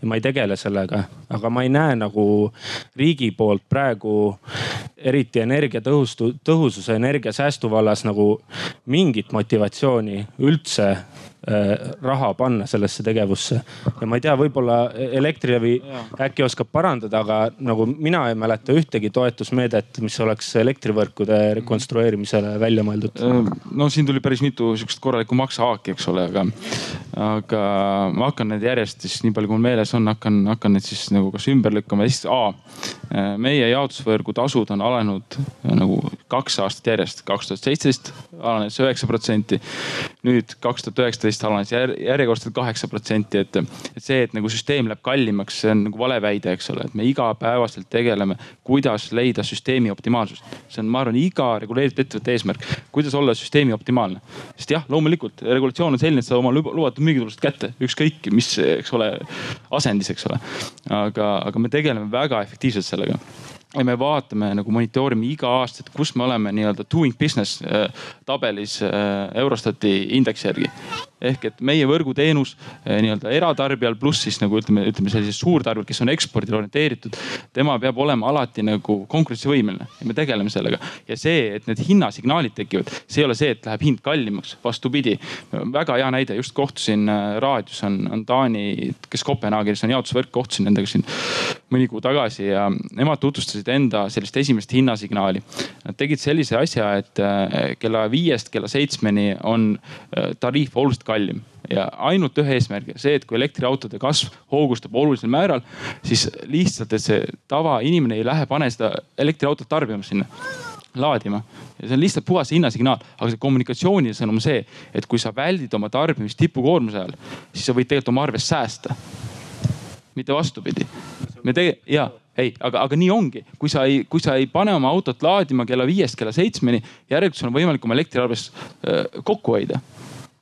ja ma ei tegele sellega. aga ma ei näe nagu riigi poolt praegu eriti energiatõhustu, tõhususe, energiasäästu vallas nagu mingit motivatsiooni üldse raha panna sellesse tegevusse. ja ma ei tea, võib-olla Elektrilevi äkki oskab parandada, aga nagu mina ei mäleta ühtegi toetusmeedet, mis oleks elektrivõrkude rekonstrueerimisele välja mõeldud. Äh, no siin tuli päris mitu sihukest korralikku maksehaaki, eks ole, aga, aga ma hakkan need järjest siis nii palju, kui mul meeles on, hakkan, hakkan need siis nagu kas ümber lükkama. esiteks A, äh, meie jaotusvõrgu tasud on alanenud nagu kaks aastat järjest, kaks tuhat seitseteist alanes üheksa protsenti. Nüüd kaks tuhat üheksateist alanes jär, järjekordselt kaheksa protsenti, et, et see, et nagu süsteem läheb kallimaks, see on nagu vale väide, eks ole, et me igapäevaselt tegeleme, kuidas leida süsteemi optimaalsust. see on, ma arvan, iga reguleeritud ettevõtte eesmärk, kuidas olla süsteemi optimaalne. sest jah, loomulikult regulatsioon on selline, et sa oma lubatud müügitulust kätte, ükskõik mis, eks ole, asendis, eks ole. aga, aga me tegeleme väga efektiivselt sellega ja me vaatame nagu monitoorime iga aasta, et kus me oleme nii-öelda doing business äh, tabelis äh, Eurostati indeksi järgi ehk et meie võrguteenus eh, nii-öelda eratarbijal pluss siis nagu ütleme, ütleme sellisel suurtarbijal, kes on ekspordile orienteeritud. tema peab olema alati nagu konkurentsivõimeline ja me tegeleme sellega. ja see, et need hinnasignaalid tekivad, see ei ole see, et läheb hind kallimaks, vastupidi. väga hea näide, just kohtusin äh, raadios on, on Taani, kes Kopenhaagenis on jaotusvõrk, kohtusin nendega siin mõni kuu tagasi ja nemad tutvustasid enda sellist esimest hinnasignaali. Nad tegid sellise asja, et äh, kella viiest kella seitsmeni on äh, tariif oluliselt kallim ja ainult ühe eesmärgi, see, et kui elektriautode kasv hoogustab olulisel määral, siis lihtsalt, et see tavainimene ei lähe, pane seda elektriautot tarbima sinna laadima. Ja see on lihtsalt puhas hinnasignaal, aga see kommunikatsiooni sõnum on see, et kui sa väldid oma tarbimist tipukoormuse ajal, siis sa võid tegelikult oma arvest säästa. mitte vastupidi. me tege-, ja ei, aga, aga nii ongi, kui sa ei, kui sa ei pane oma autot laadima kella viiest kella seitsmeni, järelikult sul on võimalik oma elektriarvest äh, kokku hoida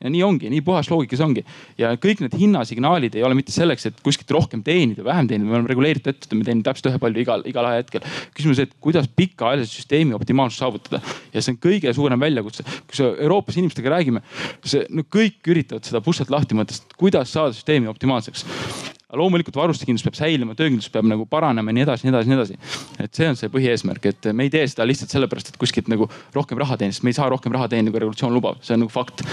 ja nii ongi, nii puhas loogika see ongi. ja kõik need hinnasignaalid ei ole mitte selleks, et kuskilt rohkem teenida, vähem teenida, me oleme reguleeritud ettevõte, me teenime täpselt ühepalju igal, igal ajahetkel. küsimus, et kuidas pikaajaliselt süsteemi optimaalsust saavutada ja see on kõige suurem väljakutse. kui sa Euroopas inimestega räägime, see no kõik üritavad seda puslet lahti mõtestada, kuidas saada süsteemi optimaalseks loomulikult varustekindlus peab säilima, töökindlus peab nagu paranema ja nii edasi, nii edasi, nii edasi. et see on see põhieesmärk, et me ei tee seda lihtsalt sellepärast, et kuskilt nagu rohkem raha teenida, sest me ei saa rohkem raha teenida, kui regulatsioon lubab, see on nagu fakt.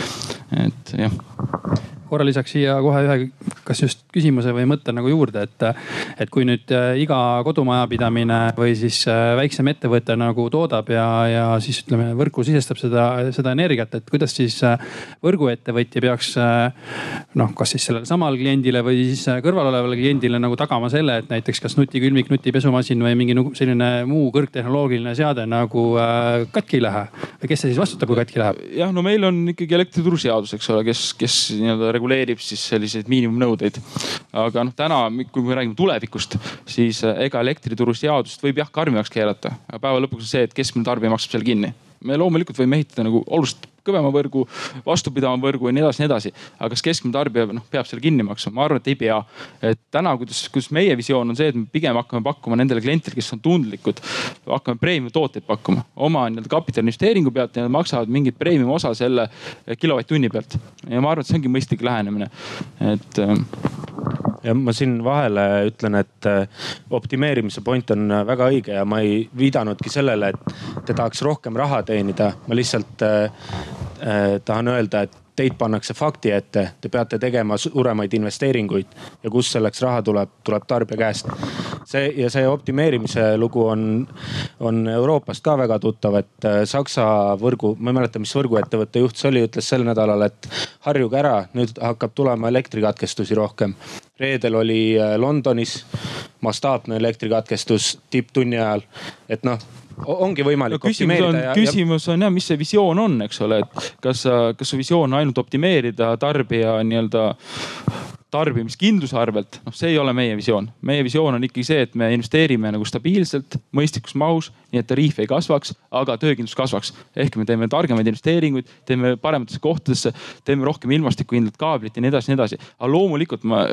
et jah korra lisaks siia kohe ühe, kas just küsimuse või mõtte nagu juurde, et, et kui nüüd äh, iga kodumajapidamine või siis äh, väiksem ettevõte nagu toodab ja, ja siis ütleme võrku sisestab seda, seda energiat, et kuidas siis äh, võrguettevõtja peaks noh, kas siis sellele samale kliendile või siis kõrval olevale kliendile nagu tagama selle, et näiteks kas nutikülmik, nutipesumasin või mingi selline muu kõrgtehnoloogiline seade nagu katki ei lähe või kes see siis vastutab, kui katki läheb? jah, no meil on ikkagi elektrituruseadus, eks ole, kes, kes nii-öelda reguleerib siis selliseid miinimumnõudeid. aga noh, täna, kui me räägime tulevikust, siis eh, ega elektrituruseadust võib jah karmimaks keerata, aga päeva lõpuks on see, et keskmine tarbija maksab selle kinni me loomulikult võime ehitada nagu oluliselt kõvema võrgu, vastupidavama võrgu ja nii edasi, nii edasi. aga kas keskmine tarbija noh, peab selle kinni maksma? ma arvan, et ei pea. et täna, kuidas, kuidas meie visioon on see, et me pigem hakkame pakkuma nendele klientidele, kes on tundlikud, hakkame premium tooteid pakkuma oma nii-öelda kapitaliinvesteeringu pealt ja nad maksavad mingit premium osa selle kilovatt-tunni pealt. ja ma arvan, et see ongi mõistlik lähenemine, et ähm, ja ma siin vahele ütlen, et äh, optimeerimise point on väga õige ja ma ei viidanudki sellele, et te tahaks rohkem raha teenida. ma lihtsalt äh, tahan öelda, et teid pannakse fakti ette, te peate tegema suuremaid investeeringuid ja kust selleks raha tuleb, tuleb tarbija käest. see ja see optimeerimise lugu on, on Euroopast ka väga tuttav, et Saksa võrgu, ma ei mäleta, mis võrguettevõtte juht see oli, ütles sel nädalal, et harjuge ära, nüüd hakkab tulema elektrikatkestusi rohkem. Reedel oli äh, Londonis mastaapne elektrikatkestus tipptunni ajal, et noh ongi võimalik no, on, ja, küsimus on jah, mis see visioon on, eks ole, et kas, kas su visioon on ainult optimeerida tarbija nii-öelda tarbimiskindluse arvelt, noh, see ei ole meie visioon. meie visioon on ikkagi see, et me investeerime nagu stabiilselt, mõistlikus mahus, nii et tariif ei kasvaks, aga töökindlus kasvaks. ehk me teeme targemaid investeeringuid, teeme parematesse kohtadesse, teeme rohkem ilmastikukindlat kaablit ja nii edasi, nii edasi. aga loomulikult ma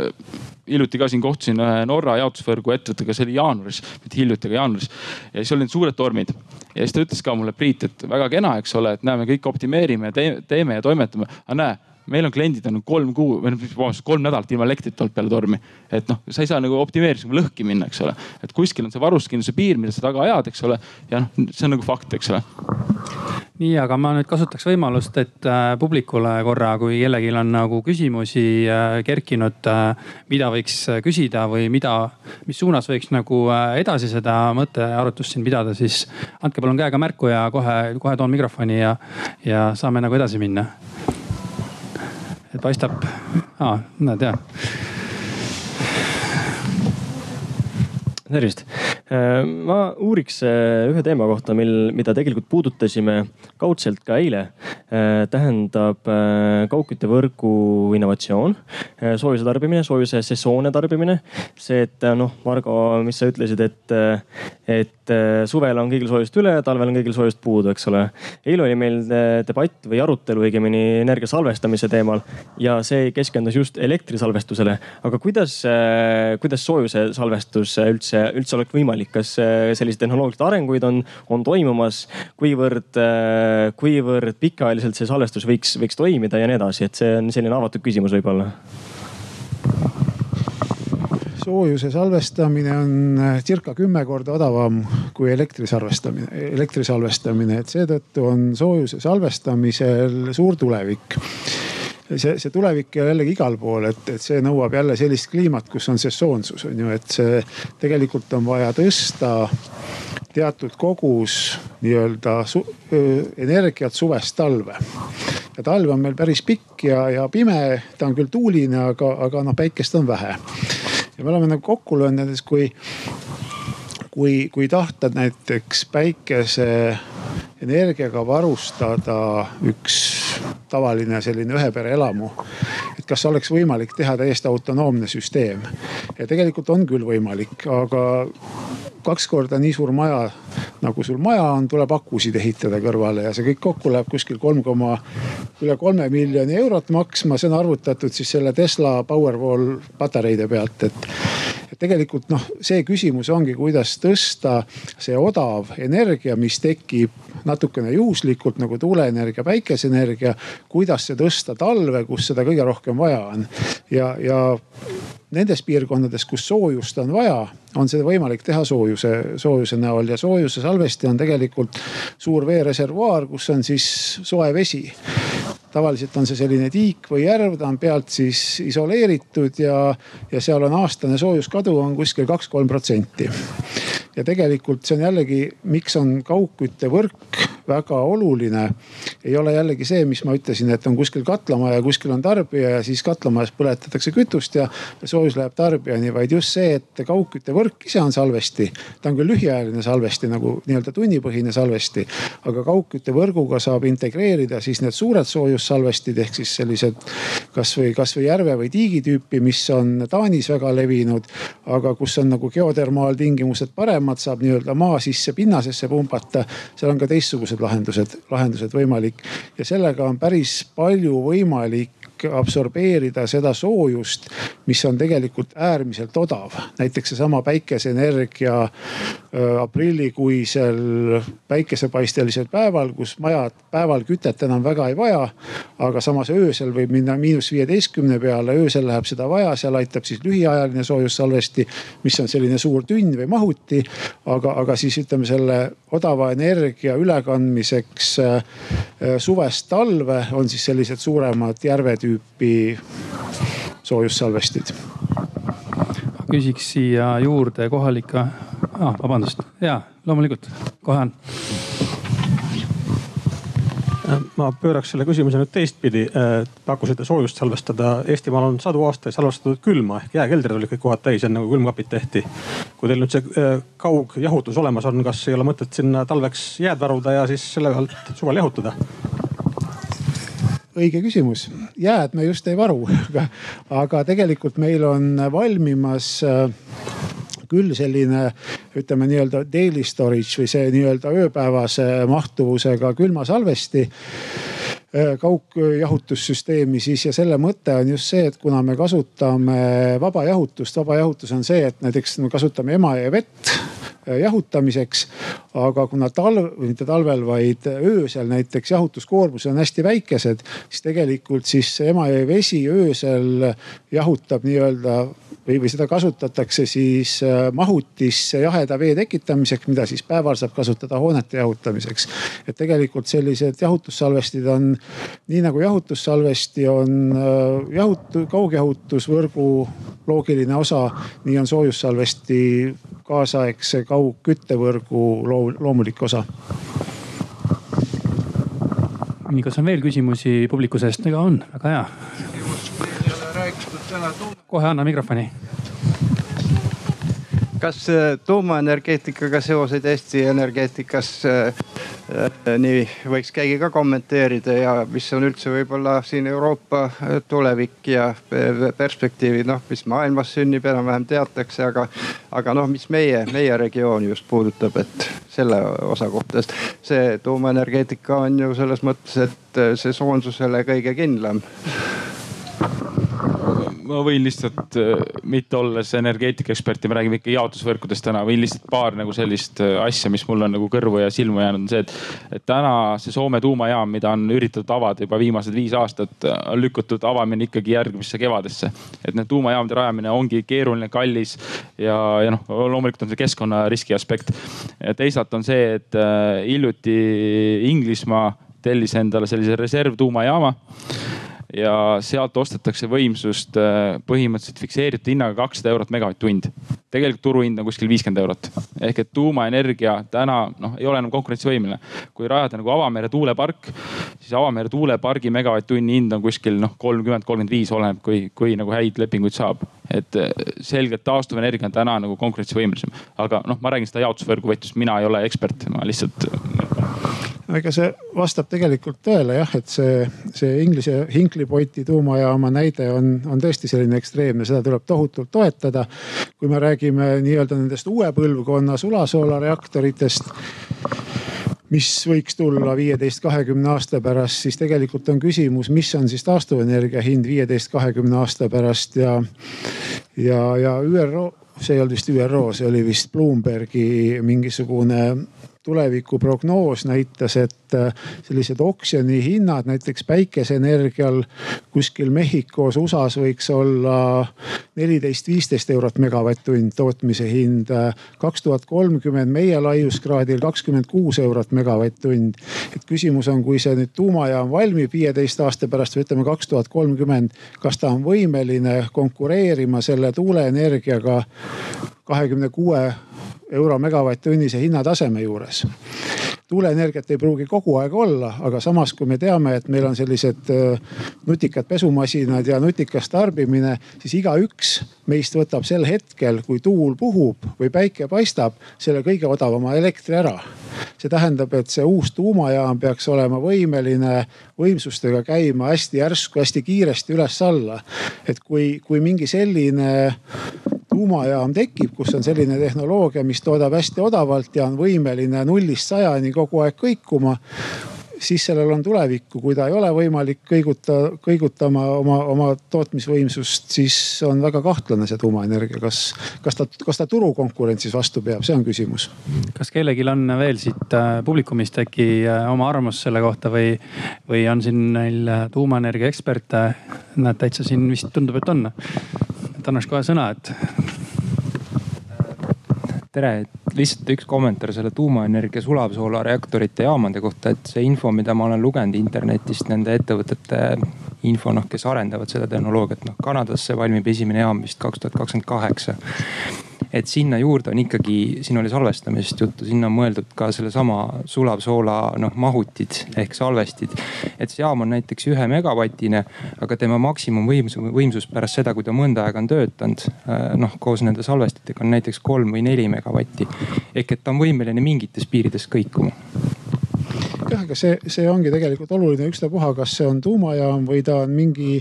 hiljuti ka siin kohtusin ühe Norra jaotusvõrgu ettevõttega, see oli jaanuaris, mitte hiljuti, aga jaanuaris. ja siis olid suured tormid ja siis ta ütles ka mulle, Priit, et väga kena, eks ole, et näe, me kõik optimeerime, teeme ja toimetame, aga näe meil on kliendid on kolm kuu või noh, vabandust, kolm nädalat ilma elektrit olnud peale tormi. et noh, sa ei saa nagu optimeerimisega lõhki minna, eks ole. et kuskil on see varustuskindluse piir, mida sa taga ajad, eks ole. ja noh, see on nagu fakt, eks ole. nii, aga ma nüüd kasutaks võimalust, et äh, publikule korra, kui kellelgi on nagu küsimusi äh, kerkinud äh,, mida võiks äh, küsida või mida, mis suunas võiks nagu äh, edasi seda mõttearutust siin pidada, siis andke palun käega märku ja kohe, kohe toon mikrofoni ja, ja saame nagu edasi minna et paistab, aa, näed jah tervist. Äh, ma uuriks äh, ühe teema kohta, mil, mida tegelikult puudutasime kaudselt ka eile. Äh, tähendab kaugküttevõrgu innovatsioon, soojuse tarbimine, soojuse sesoonne tarbimine. see, et noh, Margo, mis sa ütlesid, et, et suvel on kõigil soojust üle, talvel on kõigil soojust puudu, eks ole. eile oli meil debatt või arutelu õigemini energia salvestamise teemal ja see keskendus just elektrisalvestusele. aga kuidas, kuidas soojuse salvestus üldse üldse oleks võimalik, kas äh, selliseid tehnoloogilisi arenguid on, on toimumas, kuivõrd, äh, kuivõrd pikaajaliselt see salvestus võiks, võiks toimida ja nii edasi, et see on selline avatud küsimus võib-olla. Soojuse salvestamine on äh, circa kümme korda odavam kui elektri salvestamine, elektri salvestamine, et seetõttu on soojuse salvestamisel suur tulevik see, see tulevik ei ole jällegi igal pool, et, et see nõuab jälle sellist kliimat, kus on sesoonsus on ju, et see tegelikult on vaja tõsta teatud kogus nii-öelda su, energiat suvest talve. ja talv on meil päris pikk ja, ja pime, ta on küll tuuline, aga, aga noh päikest on vähe. ja me oleme nagu kokku löönud näiteks, kui, kui, kui tahta näiteks päikese energiaga varustada üks tavaline selline ühe pere elamu. et kas oleks võimalik teha täiesti autonoomne süsteem ja tegelikult on küll võimalik, aga kaks korda nii suur maja nagu sul maja on, tuleb akusid ehitada kõrvale ja see kõik kokku läheb kuskil kolm koma, üle kolme miljoni eurot maksma. see on arvutatud siis selle Tesla Powerwall patareide pealt, et et tegelikult noh, see küsimus ongi, kuidas tõsta see odav energia, mis tekib natukene juhuslikult nagu tuuleenergia, päikeseenergia. kuidas see tõsta talve, kus seda kõige rohkem vaja on ja, ja nendes piirkondades, kus soojust on vaja, on seda võimalik teha soojuse, soojuse näol ja soojuse salvesti on tegelikult suur veereservuaar, kus on siis soe vesi tavaliselt on see selline tiik või järv, ta on pealt siis isoleeritud ja, ja seal on aastane soojuskadu on kuskil kaks-kolm protsenti. ja tegelikult see on jällegi, miks on kaugküttevõrk väga oluline. ei ole jällegi see, mis ma ütlesin, et on kuskil katlamaja, kuskil on tarbija ja siis katlamajas põletatakse kütust ja soojus läheb tarbijani, vaid just see, et kaugküttevõrk ise on salvesti. ta on küll lühiajaline salvesti nagu nii-öelda tunnipõhine salvesti, aga kaugküttevõrguga saab integreerida siis need suured soojussalvestid ehk siis sellised kasvõi, kasvõi järve või tiigi tüüpi, mis on Taanis väga levinud. aga kus on nagu geotermaaltingimused paremad, saab nii-öelda maa sisse, pinnasesse pumbata. seal on ka teistsugused teistsugused lahendused, lahendused võimalik. Ja sellega on päris palju võimalik absorbeerida seda soojust, mis on tegelikult äärmiselt odav. näiteks seesama päikeseenergia äh, aprillikuisel päikesepaistelisel päeval, kus majad päeval kütet enam väga ei vaja. aga samas öösel võib minna miinus viieteistkümne peale, öösel läheb seda vaja, seal aitab siis lühiajaline soojussalvesti, mis on selline suur tünn või mahuti. aga, aga siis ütleme selle odava energia ülekandmiseks äh, äh, suvest talve on siis sellised suuremad järvetüüpi tüüpi soojussalvestid. küsiks siia juurde kohalike ah,, vabandust, ja loomulikult, kohe on ma pööraks selle küsimuse nüüd teistpidi. pakkusite soojust salvestada. Eestimaal on sadu aastaid salvestatud külma ehk jääkeldrid olid kõik kohad täis, enne kui külmkapid tehti. kui teil nüüd see äh, kaugjahutus olemas on, kas ei ole mõtet sinna talveks jääd varuda ja siis selle pealt suvel jahutada? Õige küsimus, jääd me just ei varu aga, aga tegelikult meil on valmimas äh, küll selline ütleme nii-öelda daily storage või see nii-öelda ööpäevase mahtuvusega külmasalvesti äh, kaugjahutussüsteemi siis ja selle mõte on just see, et kuna me kasutame vabajahutust, vabajahutus on see, et näiteks me kasutame Emajõe vett jahutamiseks. aga kuna talv, mitte talvel, vaid öösel näiteks jahutuskoormused on hästi väikesed, siis tegelikult siis Emajõe vesi öösel jahutab nii-öelda või, või seda kasutatakse siis äh, mahutisse jaheda vee tekitamiseks, mida siis päeval saab kasutada hoonete jahutamiseks. et tegelikult sellised jahutussalvestid on nii nagu jahutussalvesti on äh, jahut-, kaugjahutusvõrgu loogiline osa, nii on soojussalvesti kaasaegse kaugküttevõrgu loomulik osa nii, kas on veel küsimusi publiku seest? ega on, väga hea kohe anna mikrofoni. Kas äh, tuumaenergeetikaga seoseid Eesti energeetikas äh, äh, nii võiks keegi ka kommenteerida ja mis on üldse võib-olla siin Euroopa tulevik ja perspektiivid, noh, mis maailmas sünnib, enam-vähem teatakse, aga, aga noh, mis meie, meie regiooni just puudutab, et selle osa kohta, sest see tuumaenergeetika on ju selles mõttes, et sesoonsusele kõige kindlam ma võin lihtsalt, äh, mitte olles energeetikaekspert ja me räägime ikka jaotusvõrkudest täna, võin lihtsalt paar nagu sellist äh, asja, mis mul on nagu kõrvu ja silma jäänud, on see, et, et täna see Soome tuumajaam, mida on üritatud avada juba viimased viis aastat, on lükatud avamine ikkagi järgmisse kevadesse. et need tuumajaamade rajamine ongi keeruline, kallis ja, ja noh, loomulikult on see keskkonnariski aspekt. teisalt on see, et äh, hiljuti Inglismaa tellis endale sellise reservtuumajaama ja sealt ostetakse võimsust äh, põhimõtteliselt fikseeritud hinnaga kakssada eurot megavatt-tund. tegelikult turuhind on kuskil viiskümmend eurot ehk et tuumaenergia täna noh, ei ole enam konkurentsivõimeline. kui rajada nagu avamere tuulepark, siis avamere tuulepargi megavatt-tunni hind on kuskil noh, kolmkümmend, kolmkümmend viis, oleneb kui, kui nagu häid lepinguid saab. et äh, selgelt taastuvenergia on täna nagu konkurentsivõimelisem, aga noh, ma räägin seda jaotusvõrgu võtmes, mina ei ole ekspert, ma lihtsalt ega see vastab tegelikult tõele jah, et see, see Inglise Hinkley Pointi tuumajaama näide on, on tõesti selline ekstreemne, seda tuleb tohutult toetada. kui me räägime nii-öelda nendest uue põlvkonna sulasoolareaktoritest mis võiks tulla viieteist, kahekümne aasta pärast, siis tegelikult on küsimus, mis on siis taastuvenergia hind viieteist, kahekümne aasta pärast ja, ja, ja ÜRO, see ei olnud vist ÜRO, see oli vist Bloombergi mingisugune tulevikuprognoos näitas, et äh, sellised oksjoni hinnad näiteks päikeseenergial kuskil Mehhikos, USA-s võiks olla neliteist, viisteist eurot megavatt-tund tootmise hind. kaks tuhat kolmkümmend meie laiuskraadil kakskümmend kuus eurot megavatt-tund. et küsimus on, kui see nüüd tuumajaam valmib viieteist aasta pärast või ütleme kaks tuhat kolmkümmend, kas ta on võimeline konkureerima selle tuuleenergiaga kahekümne kuue euro megavatt-tunnise hinnataseme juures. tuuleenergiat ei pruugi kogu aeg olla, aga samas, kui me teame, et meil on sellised äh, nutikad pesumasinad ja nutikas tarbimine, siis igaüks meist võtab sel hetkel, kui tuul puhub või päike paistab, selle kõige odavama elektri ära. see tähendab, et see uus tuumajaam peaks olema võimeline võimsustega käima hästi järsku, hästi kiiresti üles-alla. et kui, kui mingi selline tuumajaam tekib, kus on selline tehnoloogia, mis toodab hästi odavalt ja on võimeline nullist sajani kogu aeg kõikuma siis sellel on tulevikku, kui ta ei ole võimalik kõiguta, kõigutama oma, oma tootmisvõimsust, siis on väga kahtlane see tuumaenergia, kas, kas ta, kas ta turukonkurentsis vastu peab, see on küsimus. kas kellelgi on veel siit äh, publikumist äkki äh, oma arvamus selle kohta või, või on siin neil äh, tuumaenergia eksperte? näed, täitsa siin vist tundub, et on. et annaks kohe sõna, et tere, lihtsalt üks kommentaar selle tuumaenergia sulavsoolareaktorite jaamade kohta, et see info, mida ma olen lugenud internetist nende ettevõtete info, noh, kes arendavad seda tehnoloogiat, noh Kanadas see valmib esimene jaam vist kaks tuhat kakskümmend kaheksa et sinna juurde on ikkagi, siin oli salvestamisest juttu, sinna on mõeldud ka sellesama sulavsoola noh mahutid ehk salvestid. et see jaam on näiteks ühe megavatine, aga tema maksimumvõimsus, võimsus pärast seda, kui ta mõnda aega on töötanud äh, noh koos nende salvestitega on näiteks kolm või neli megavatti. ehk et ta on võimeline mingites piirides kõikuma jah, aga see, see ongi tegelikult oluline, ükstapuha, kas see on tuumajaam või ta on mingi,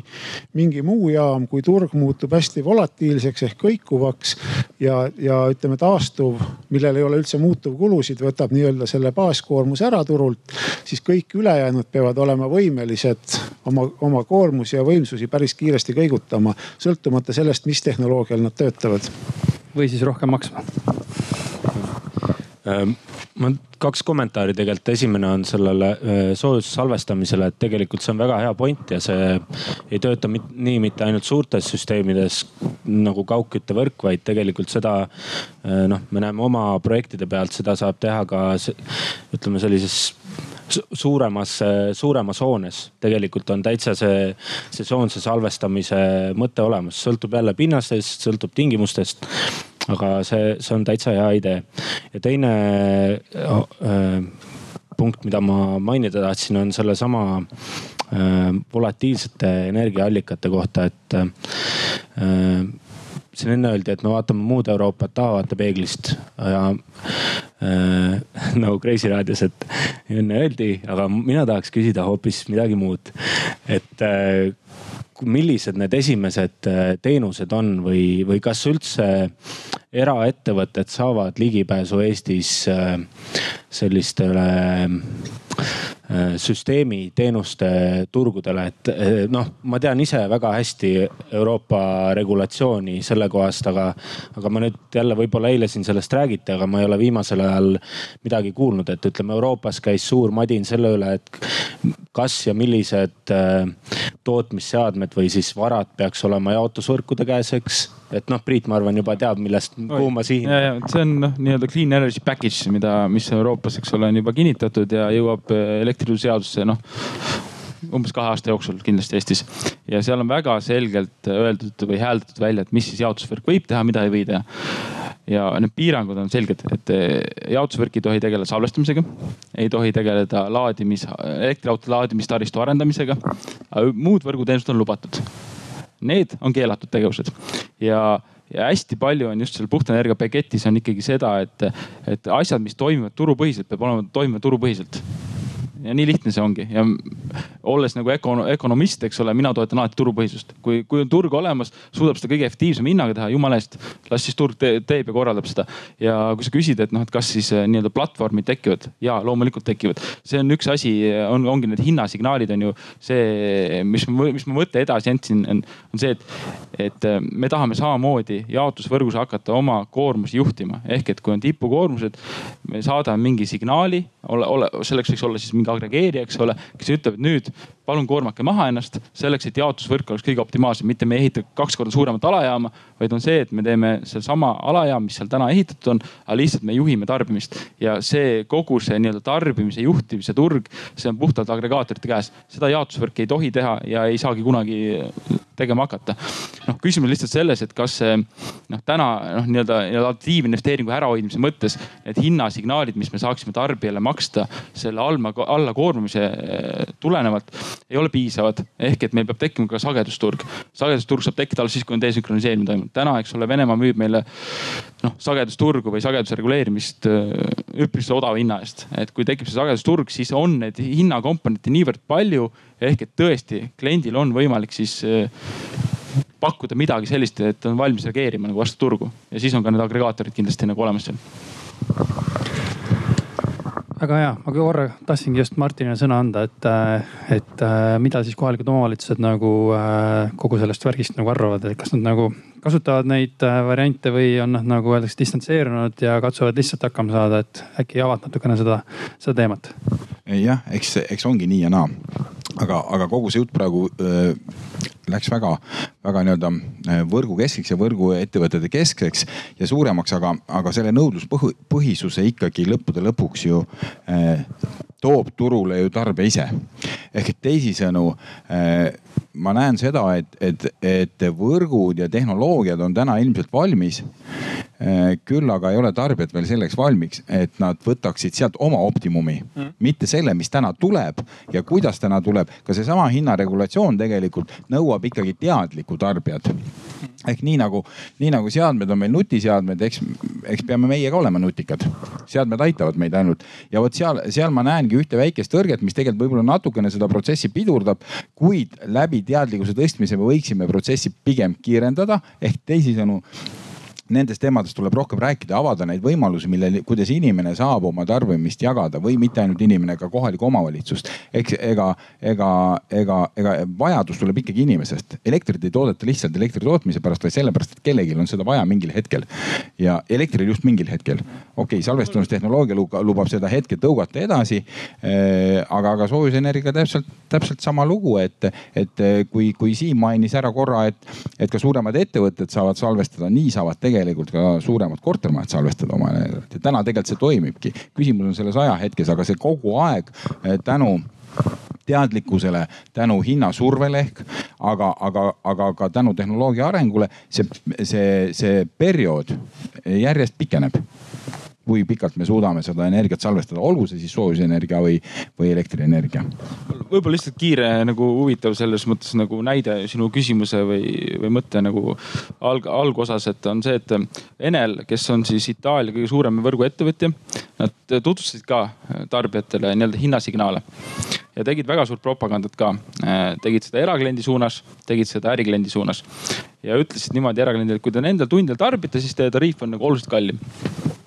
mingi muu jaam, kui turg muutub hästi volatiilseks ehk kõikuvaks ja, ja ütleme, taastuv, millel ei ole üldse muutuvkulusid, võtab nii-öelda selle baaskoormuse ära turult, siis kõik ülejäänud peavad olema võimelised oma, oma koormusi ja võimsusi päris kiiresti kõigutama, sõltumata sellest, mis tehnoloogial nad töötavad. või siis rohkem maksma ma kaks kommentaari tegelikult, esimene on sellele äh, soojussalvestamisele, et tegelikult see on väga hea point ja see ei tööta mit, nii mitte ainult suurtes süsteemides nagu kaugküttevõrk, vaid tegelikult seda äh, noh, me näeme oma projektide pealt, seda saab teha ka ütleme sellises suuremas, suuremas hoones. tegelikult on täitsa see sesoonse salvestamise mõte olemas, sõltub jälle pinnastest, sõltub tingimustest aga see, see on täitsa hea idee. ja teine äh, punkt, mida ma mainida tahtsin, on sellesama äh, volatiilsete energiaallikate kohta, et äh, siin enne öeldi, et me vaatame muud Euroopat tahavaatepeeglist ja äh, nagu Kreisi raadios, et enne öeldi, aga mina tahaks küsida hoopis midagi muud. et äh, millised need esimesed äh, teenused on või, või kas üldse eraettevõtted saavad ligipääsu Eestis äh, sellistele Äh, süsteemi teenuste turgudele, et noh, ma tean ise väga hästi Euroopa regulatsiooni selle kohast, aga, aga ma nüüd jälle võib-olla eile siin sellest räägiti, aga ma ei ole viimasel ajal midagi kuulnud, et ütleme, Euroopas käis suur madin selle üle, et kas ja millised tootmisseadmed või siis varad peaks olema jaotusvõrkude käes, eks et noh, Priit, ma arvan, juba teab, millest, kuhu ma sihin. see on noh, nii-öelda clean energy package, mida, mis Euroopas, eks ole, on juba kinnitatud ja jõuab äh, elektrituruseadusesse noh umbes kahe aasta jooksul kindlasti Eestis. ja seal on väga selgelt öeldud või hääldatud välja, et mis siis jaotusvõrk võib teha, mida ei või teha. Ja need piirangud on selged, et äh, jaotusvõrk ei tohi tegeleda salvestamisega, ei tohi tegeleda laadimis, elektriauto laadimistaristu arendamisega. muud võrguteenused on lubatud Need on keelatud tegevused ja ja hästi palju on just seal puhta energia paketis on ikkagi seda, et, et asjad, mis toimivad turupõhiselt, peab olema, toimima turupõhiselt ja nii lihtne see ongi ja olles nagu ökono, ökonomist, eks ole, mina toetan alati turupõhisust. kui, kui on turg olemas, suudab seda kõige efektiivsema hinnaga teha, jumala eest, las siis turg te, teeb ja korraldab seda. ja kui sa küsid, et noh, et kas siis äh, nii-öelda platvormid tekivad, ja loomulikult tekivad. see on üks asi, on, ongi need hinnasignaalid on ju see, mis, mis ma mõtte edasi andsin, on, on see, et, et äh, me tahame samamoodi jaotusvõrgus hakata oma koormusi juhtima. ehk et kui on tipukoormused, me saadame mingi signaali, ole, ole, selleks võiks olla siis mingi agregeerija, eks ole, kes ütleb, et nüüd palun koormake maha ennast selleks, et jaotusvõrk oleks kõige optimaalsem, mitte me ei ehita kaks korda suuremat alajaama, vaid on see, et me teeme sedasama alajaam, mis seal täna ehitatud on, aga lihtsalt me juhime tarbimist ja see kogu see nii-öelda tarbimise juhtimise turg, see on puhtalt agregaatorite käes. seda jaotusvõrk ei tohi teha ja ei saagi kunagi tegema hakata. noh, küsimus lihtsalt selles, et kas see noh, täna noh, nii-öelda alternatiivinvesteeringu ärahoidmise mõttes need hinnasignaalid, mis me saaksime tarbijale maksta selle alla, alla koormamise eh, tulenevalt ei ole piisavad. ehk et meil peab tekkima ka sagedusturg. sagedusturg saab tekkida alles siis, kui on desünkroniseerimine toimunud. täna, eks ole, Venemaa müüb meile noh sagedusturgu või sageduse reguleerimist äh, üpris odava hinna eest. et kui tekib see sagedusturg, siis on neid hinnakomponente niivõrd palju ehk et tõesti kliendil on võimalik siis äh, pakkuda midagi sellist, et on valmis reageerima nagu vastu turgu ja siis on ka need agregaatorid kindlasti nagu olemas seal väga hea, ma korra tahtsingi just Martinile sõna anda, et, äh, et äh, mida siis kohalikud omavalitsused nagu äh, kogu sellest värgist nagu arvavad, et kas nad nagu kasutavad neid variante või on nad nagu öeldakse distantseerunud ja katsuvad lihtsalt hakkama saada, et äkki avad natukene seda, seda teemat? jah, eks, eks ongi nii ja naa. aga, aga kogu see jutt praegu öö, läks väga, väga nii-öelda võrgukeskseks ja võrguettevõtete keskseks ja suuremaks, aga, aga selle nõudluspõhisuse ikkagi lõppude lõpuks ju eh, toob turule ju tarbija ise. ehk et teisisõnu eh, ma näen seda, et, et, et võrgud ja tehnoloogiad on täna ilmselt valmis. Eh, küll aga ei ole tarbijad veel selleks valmis, et nad võtaksid sealt oma optimumi mm., mitte selle, mis täna tuleb ja kuidas täna tuleb. ka seesama hinnaregulatsioon tegelikult nõuab ikkagi teadlikku tarbijat. ehk nii nagu, nii nagu seadmed on meil nutiseadmed, eks, eks peame meie ka olema nutikad. seadmed aitavad meid ainult ja vot seal, seal ma näengi ühte väikest tõrget, mis tegelikult võib-olla natukene seda protsessi pidurdab. kuid läbi teadlikkuse tõstmise me võiksime protsessi pigem kiirendada ehk teisisõnu nendest teemadest tuleb rohkem rääkida, avada neid võimalusi, mille, kuidas inimene saab oma tarbimist jagada või mitte ainult inimene, ka kohalikku omavalitsust. eks ega, ega, ega, ega vajadus tuleb ikkagi inimesest. elektrit ei toodeta lihtsalt elektri tootmise pärast, vaid sellepärast, et kellelgi on seda vaja mingil hetkel. ja elektril just mingil hetkel. okei okay,, salvestustehnoloogia lubab seda hetke tõugata edasi. Äh, aga, aga soojusenergia täpselt, täpselt sama lugu, et, et kui, kui Siim mainis ära korra, et, et ka suuremad ettevõtted saavad salvestada, nii saavad tegelikult tegelikult ka suuremad kortermajad salvestada oma energiat ja täna tegelikult see toimibki. küsimus on selles ajahetkes, aga see kogu aeg eh, tänu teadlikkusele, tänu hinnasurvele ehk, aga, aga, aga ka tänu tehnoloogia arengule see, see, see periood järjest pikeneb kui pikalt me suudame seda energiat salvestada, olgu see siis soojusenergia või, või elektrienergia. võib-olla lihtsalt kiire nagu huvitav selles mõttes nagu näide sinu küsimuse või, või mõtte nagu alg, algosas, et on see, et Enel, kes on siis Itaalia kõige suurem võrguettevõtja, nad tutvustasid ka tarbijatele nii-öelda hinnasignaale ja tegid väga suurt propagandat ka. tegid seda erakliendi suunas, tegid seda ärikliendi suunas ja ütlesid niimoodi erakliendile, et kui te nendel tundidel tarbite, siis teie tariif on nagu oluliselt kallim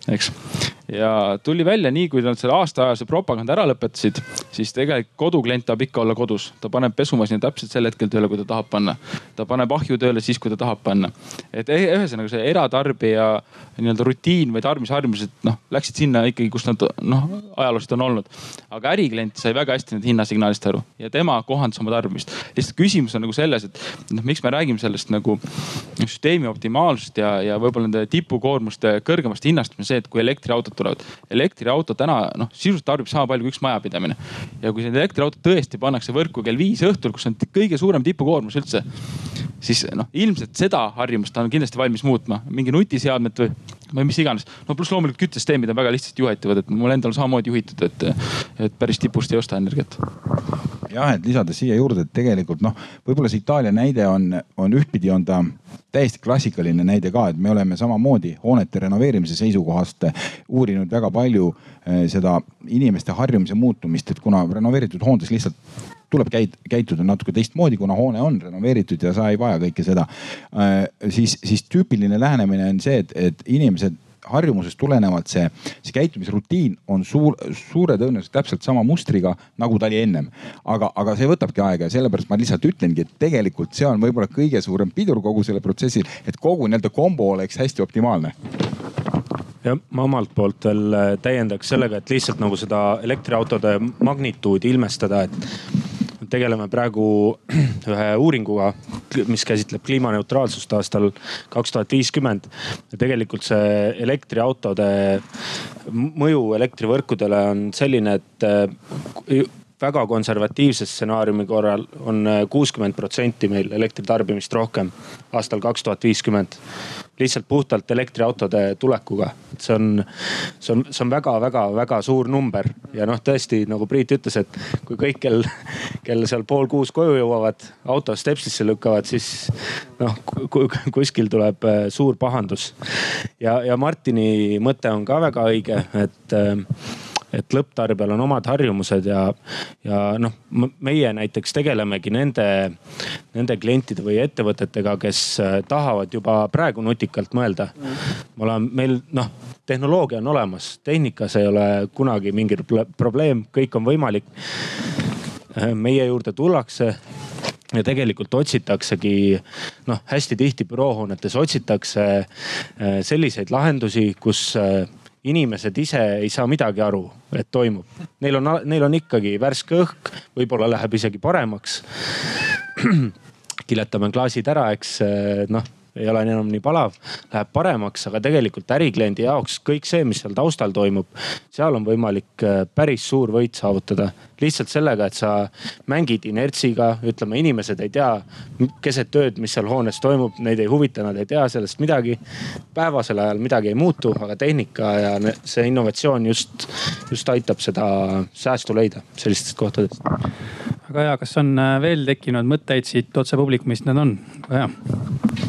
eks. ja tuli välja nii, kui nad selle aastaajase propaganda ära lõpetasid, siis tegelikult koduklient tahab ikka olla kodus. ta paneb pesumasina täpselt sel hetkel tööle, kui ta tahab panna. ta paneb ahju tööle siis, kui ta tahab panna. et e-, ühesõnaga see eratarbija nii-öelda rutiin või tarbimisharjumused noh, läksid sinna ikkagi, kus nad noh, ajalooliselt on olnud. aga äriklient sai väga hästi need hinnasignaalist aru ja tema kohandas oma tarbimist. lihtsalt küsimus on nagu selles, et noh, miks me räägime sellest nagu süsteemi optimaalsust ja, ja võib-olla nende tipukoormuste kõrgemast hinnast see, et kui elektriautod tulevad. elektriauto täna noh, sisuliselt tarbib sama palju kui üks majapidamine. ja kui see elektriauto tõesti pannakse võrku kell viis õhtul, kus on kõige suurem tipukoormus üldse, siis noh, ilmselt seda harjumust ta on kindlasti valmis muutma. mingi nutiseadmet või, või mis iganes. no pluss loomulikult küttesüsteemid on väga lihtsasti juhitavad, et mul endal samamoodi juhitud, et, et päris tipust ei osta energiat jah, et lisades siia juurde, et tegelikult noh, võib-olla see Itaalia näide on, on ühtpidi on ta täiesti klassikaline näide ka, et me oleme samamoodi hoonete renoveerimise seisukohast uurinud väga palju eh, seda inimeste harjumise muutumist, et kuna renoveeritud hoontes lihtsalt tuleb käid, käituda natuke teistmoodi, kuna hoone on renoveeritud ja sa ei vaja kõike seda. Eh, siis, siis tüüpiline lähenemine on see, et, et inimesed harjumusest tulenevalt see, see käitumisrutiin on suur, suure tõenäosusega täpselt sama mustriga, nagu ta oli ennem. aga, aga see võtabki aega ja sellepärast ma lihtsalt ütlengi, et tegelikult see on võib-olla kõige suurem pidur kogu sellel protsessil, et kogu nii-öelda kombo oleks hästi optimaalne jah, ma omalt poolt veel äh, täiendaks sellega, et lihtsalt nagu seda elektriautode magnituudi ilmestada, et tegeleme praegu ühe uuringuga, mis käsitleb kliimaneutraalsust aastal kaks tuhat viiskümmend. tegelikult see elektriautode mõju elektrivõrkudele on selline, et äh, väga konservatiivse stsenaariumi korral on äh, kuuskümmend protsenti meil elektritarbimist rohkem aastal kaks tuhat viiskümmend lihtsalt puhtalt elektriautode tulekuga. et see on, see on, see on väga-väga-väga suur number ja noh, tõesti nagu Priit ütles, et kui kõik kell, kell seal pool kuus koju jõuavad, auto stepsisse lükkavad, siis noh kuskil tuleb äh, suur pahandus. ja, ja Martini mõte on ka väga õige, et äh, et lõpptarbijal on omad harjumused ja, ja noh, meie näiteks tegelemegi nende, nende klientide või ettevõtetega, kes äh, tahavad juba praegu nutikalt mõelda. me oleme, meil noh, tehnoloogia on olemas, tehnikas ei ole kunagi mingi probleem, kõik on võimalik. Äh, meie juurde tullakse ja tegelikult otsitaksegi noh, hästi tihti büroohoonetes otsitakse äh, selliseid lahendusi, kus inimesed ise ei saa midagi aru, et toimub. Neil on, neil on ikkagi värske õhk, võib-olla läheb isegi paremaks. kiletame klaasid ära, eks noh ei ole enam nii palav, läheb paremaks, aga tegelikult ärikliendi jaoks kõik see, mis seal taustal toimub, seal on võimalik äh, päris suur võit saavutada. lihtsalt sellega, et sa mängid inertsiga, ütleme, inimesed ei tea keset ööd, mis seal hoones toimub, neid ei huvita, nad ei tea sellest midagi. päevasel ajal midagi ei muutu, aga tehnika ja see innovatsioon just, just aitab seda säästu leida sellistest kohtadest väga hea, kas on äh, veel tekkinud mõtteid siit otse publikumist, need on, väga hea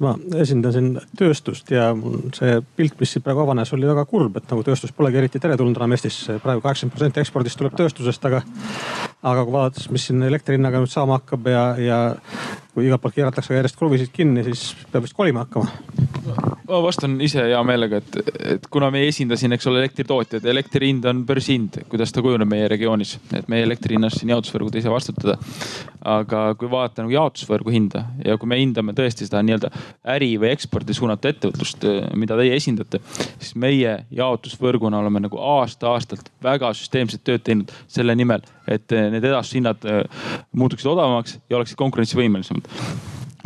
ma esindan siin tööstust ja see pilt, mis siin praegu avanes, oli väga kurb, et nagu tööstus polegi eriti teretulnud enam Eestisse. praegu kaheksakümmend protsenti ekspordist tuleb tööstusest, aga, aga kui vaadates, mis siin elektri hinnaga nüüd saama hakkab ja, ja kui igalt poolt keeratakse järjest kruvisid kinni, siis peab vist kolima hakkama ma vastan ise hea meelega, et, et kuna me ei esinda siin, eks ole, elektritootjad, elektri hind on börsihind, kuidas ta kujuneb meie regioonis, et meie elektri hinnast siin jaotusvõrgud ei saa vastutada. aga kui vaadata nagu jaotusvõrgu hinda ja kui me hindame tõesti seda nii-öelda äri või ekspordi suunatud ettevõtlust, mida teie esindate, siis meie jaotusvõrguna oleme nagu aasta-aastalt väga süsteemset tööd teinud selle nimel, et need edastushinnad muutuksid odavamaks ja oleksid konkurentsivõimelisemad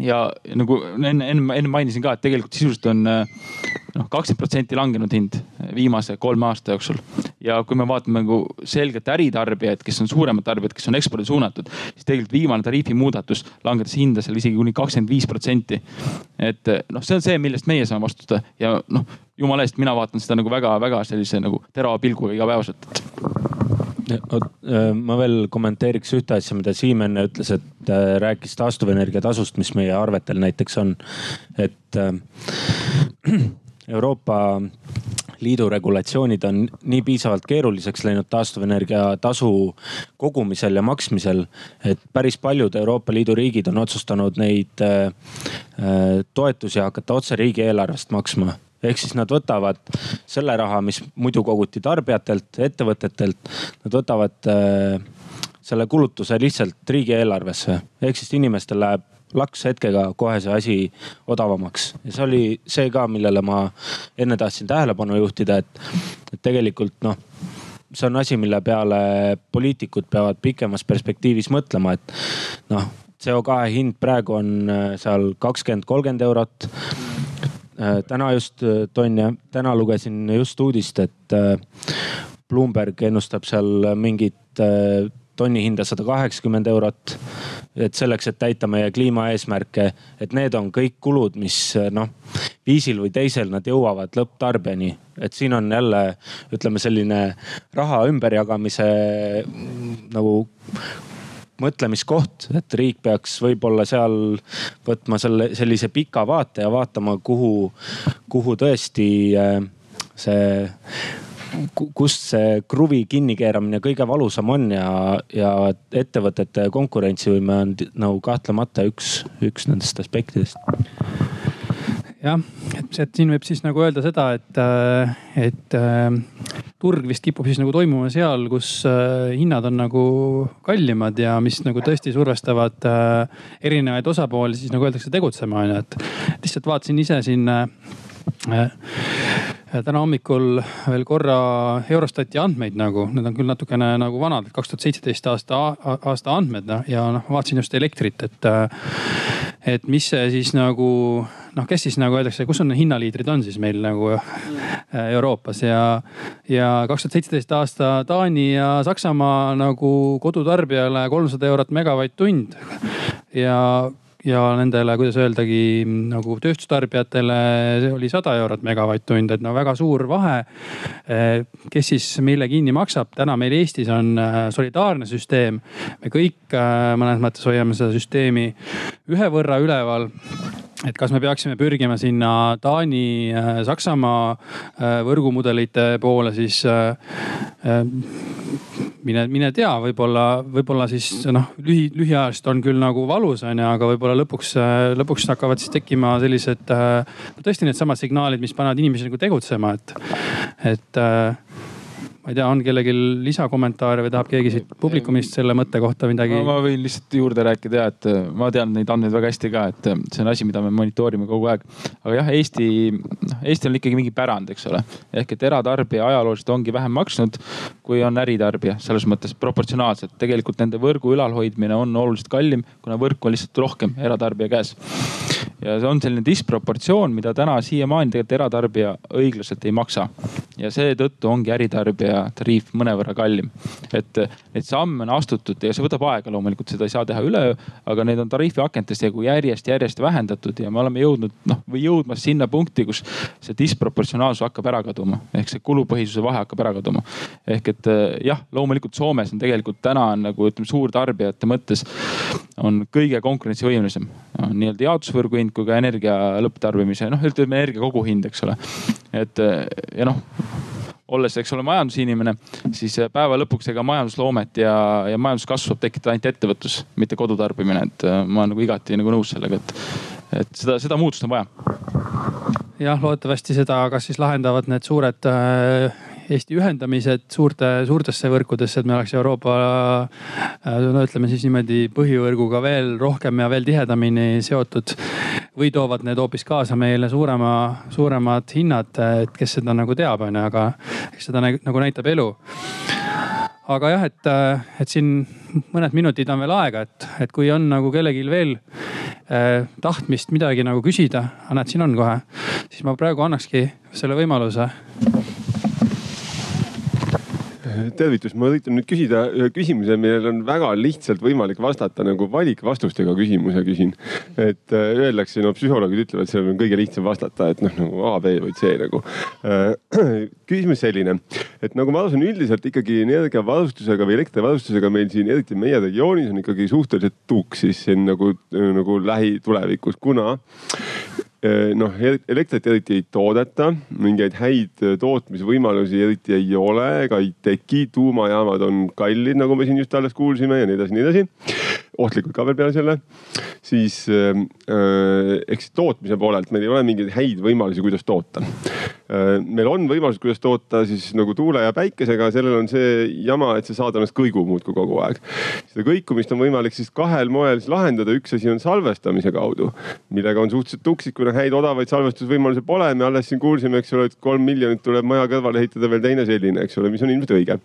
ja nagu enne, enne, enne mainisin ka, et tegelikult sisuliselt on noh, kakskümmend protsenti langenud hind viimase kolme aasta jooksul. ja kui me vaatame nagu selgelt äritarbijaid, kes on suuremad tarbijad, kes on ekspordi suunatud, siis tegelikult viimane tariifimuudatus langetas hinda seal isegi kuni kakskümmend viis protsenti. et noh, see on see, millest meie saame vastutada ja noh, jumala eest, mina vaatan seda nagu väga-väga sellise nagu terava pilguga igapäevaselt ma veel kommenteeriks ühte asja, mida Siim enne ütles, et äh, rääkis taastuvenergia tasust, mis meie arvetel näiteks on. et äh, Euroopa Liidu regulatsioonid on nii piisavalt keeruliseks läinud taastuvenergia tasu kogumisel ja maksmisel, et päris paljud Euroopa Liidu riigid on otsustanud neid toetusi hakata otse riigieelarvest maksma ehk siis nad võtavad selle raha, mis muidu koguti tarbijatelt, ettevõtetelt, nad võtavad äh, selle kulutuse lihtsalt riigieelarvesse. ehk siis inimestel läheb laks hetkega kohe see asi odavamaks ja see oli see ka, millele ma enne tahtsin tähelepanu juhtida, et, tegelikult noh see on asi, mille peale poliitikud peavad pikemas perspektiivis mõtlema, et noh, CO2 hind praegu on äh, seal kakskümmend, kolmkümmend eurot täna just äh, tonn ja täna lugesin just uudist, et äh, Bloomberg ennustab seal mingit tonni hinda sada kaheksakümmend eurot. et selleks, et täita meie kliimaeesmärke, et need on kõik kulud, mis noh, viisil või teisel nad jõuavad lõpptarbijani. et siin on jälle ütleme selline raha ümberjagamise nagu mõtlemiskoht, et riik peaks võib-olla seal võtma selle sellise pika vaate ja vaatama, kuhu, kuhu tõesti äh, see kust see kruvi kinnikeeramine kõige valusam on ja, ja ettevõtete konkurentsivõime on nagu kahtlemata üks, üks nendest aspektidest jah, et, et siin võib siis nagu öelda seda, et, äh, et äh, turg vist kipub siis nagu toimuma seal, kus äh, hinnad on nagu kallimad ja mis nagu tõesti survestavad erinevaid osapooli siis nagu öeldakse tegutsema on ju, et lihtsalt vaatasin ise siin täna hommikul veel korra Eurostati andmeid nagu, need on küll natukene nagu vanad, kaks tuhat seitseteist aasta, aasta andmed ja noh, vaatasin just elektrit, et, et mis see siis nagu noh, kes siis nagu öeldakse, kus on hinnaliidrid on siis meil nagu äh, Euroopas ja, ja kaks tuhat seitseteist aasta Taani ja Saksamaa nagu kodutarbijale kolmsada eurot megavatt-tund. Ja ja nendele, kuidas öeldagi nagu tööstustarbijatele oli sada eurot megavatt-tund, et no väga suur vahe. Äh, kes siis meile kinni maksab, täna meil Eestis on äh, solidaarne süsteem. me kõik mõnes mõttes hoiame seda süsteemi ühe võrra üleval et kas me peaksime pürgima sinna Taani, äh, Saksamaa äh, võrgumudelite poole, siis äh, mine, mine tea, võib-olla, võib-olla siis noh, lühi, lühiajaliselt on küll nagu valus on ju, aga võib-olla lõpuks, lõpuks hakkavad siis tekkima sellised no tõesti needsamad signaalid, mis panevad inimesi nagu tegutsema, et, et ma ei tea, on kellelgi lisakommentaare või tahab keegi siit publikumist selle mõtte kohta midagi? ma võin lihtsalt juurde rääkida ja, et äh, ma tean neid andmeid väga hästi ka, et äh, see on asi, mida me monitoorime kogu aeg. aga jah, Eesti, noh Eestil on ikkagi mingi pärand, eks ole. ehk et eratarbija ajalooliselt ongi vähem maksnud, kui on äritarbija, selles mõttes proportsionaalselt. tegelikult nende võrgu ülalhoidmine on oluliselt kallim, kuna võrku on lihtsalt rohkem eratarbija käes. Ja see on selline disproportsioon, mida täna siiamaani tegelikult eratarbija õiglaselt ei maksa. ja seetõttu ongi äritarbija tariif mõnevõrra kallim. et neid samme on astutud ja see võtab aega loomulikult, seda ei saa teha üleöö, aga need on tariifiakentest nagu järjest-järjest vähendatud ja me oleme jõudnud noh või jõudmas sinna punkti, kus see disproportsionaalsus hakkab ära kaduma ehk see kulupõhisuse vahe hakkab ära kaduma. ehk et jah, loomulikult Soomes on tegelikult täna on nagu ütleme suurtarbijate mõttes on kõige konkurentsivõimelisem. nii-öelda jaotusvõrgu hind kui ka energia lõpptarbimise, noh ütleme energia koguhind, eks ole. et ja noh olles, eks ole, majandusinimene, siis päeva lõpuks ega majandusloomet ja, ja majanduskasvu saab tekitada ainult ettevõtlus, mitte kodutarbimine, et ma olen nagu igati nagu nõus sellega, et, et seda, seda muutust on vaja. jah, loodetavasti seda, kas siis lahendavad need suured äh, Eesti ühendamised suurte, suurtesse võrkudesse, et me oleks Euroopa no ütleme siis niimoodi põhivõrguga veel rohkem ja veel tihedamini seotud. Või toovad need hoopis kaasa meile suurema, suuremad hinnad, et kes seda nagu teab, onju, aga eks seda nagu näitab elu. Aga jah, et, et siin mõned minutid on veel aega, et, et kui on nagu kellelgi veel eh, tahtmist midagi nagu küsida, näed, siin on kohe, siis ma praegu annakski selle võimaluse tervitus, ma üritan nüüd küsida ühe küsimuse, millele on väga lihtsalt võimalik vastata nagu valikvastustega küsimuse küsin. et äh, öeldakse, no psühholoogid ütlevad, sellele on kõige lihtsam vastata, et noh nagu A, B või C nagu. Äh, küsimus selline, et nagu ma aru saan, üldiselt ikkagi energiavarustusega või elektrivarustusega meil siin, eriti meie regioonis on ikkagi suhteliselt tuksis siin nagu, nagu lähitulevikus, kuna noh, elektrit eriti ei toodeta, mingeid häid äh, tootmisvõimalusi eriti ei ole ega ei teki. tuumajaamad on kallid, nagu me siin just alles kuulsime ja nii edasi, nii edasi. ohtlikud ka veel peale selle. siis äh, eks tootmise poolelt meil ei ole mingeid häid võimalusi, kuidas toota. Meil on võimalused, kuidas toota siis nagu tuule ja päikesega, sellel on see jama, et see saadanas kõigub muudkui kogu aeg. seda kõikumist on võimalik siis kahel moel siis lahendada, üks asi on salvestamise kaudu, millega on suhteliselt tuksik, kuna häid odavaid salvestusvõimalusi pole. me alles siin kuulsime, eks ole, et kolm miljonit tuleb maja kõrvale ehitada veel teine selline, eks ole, mis on ilmselt õige.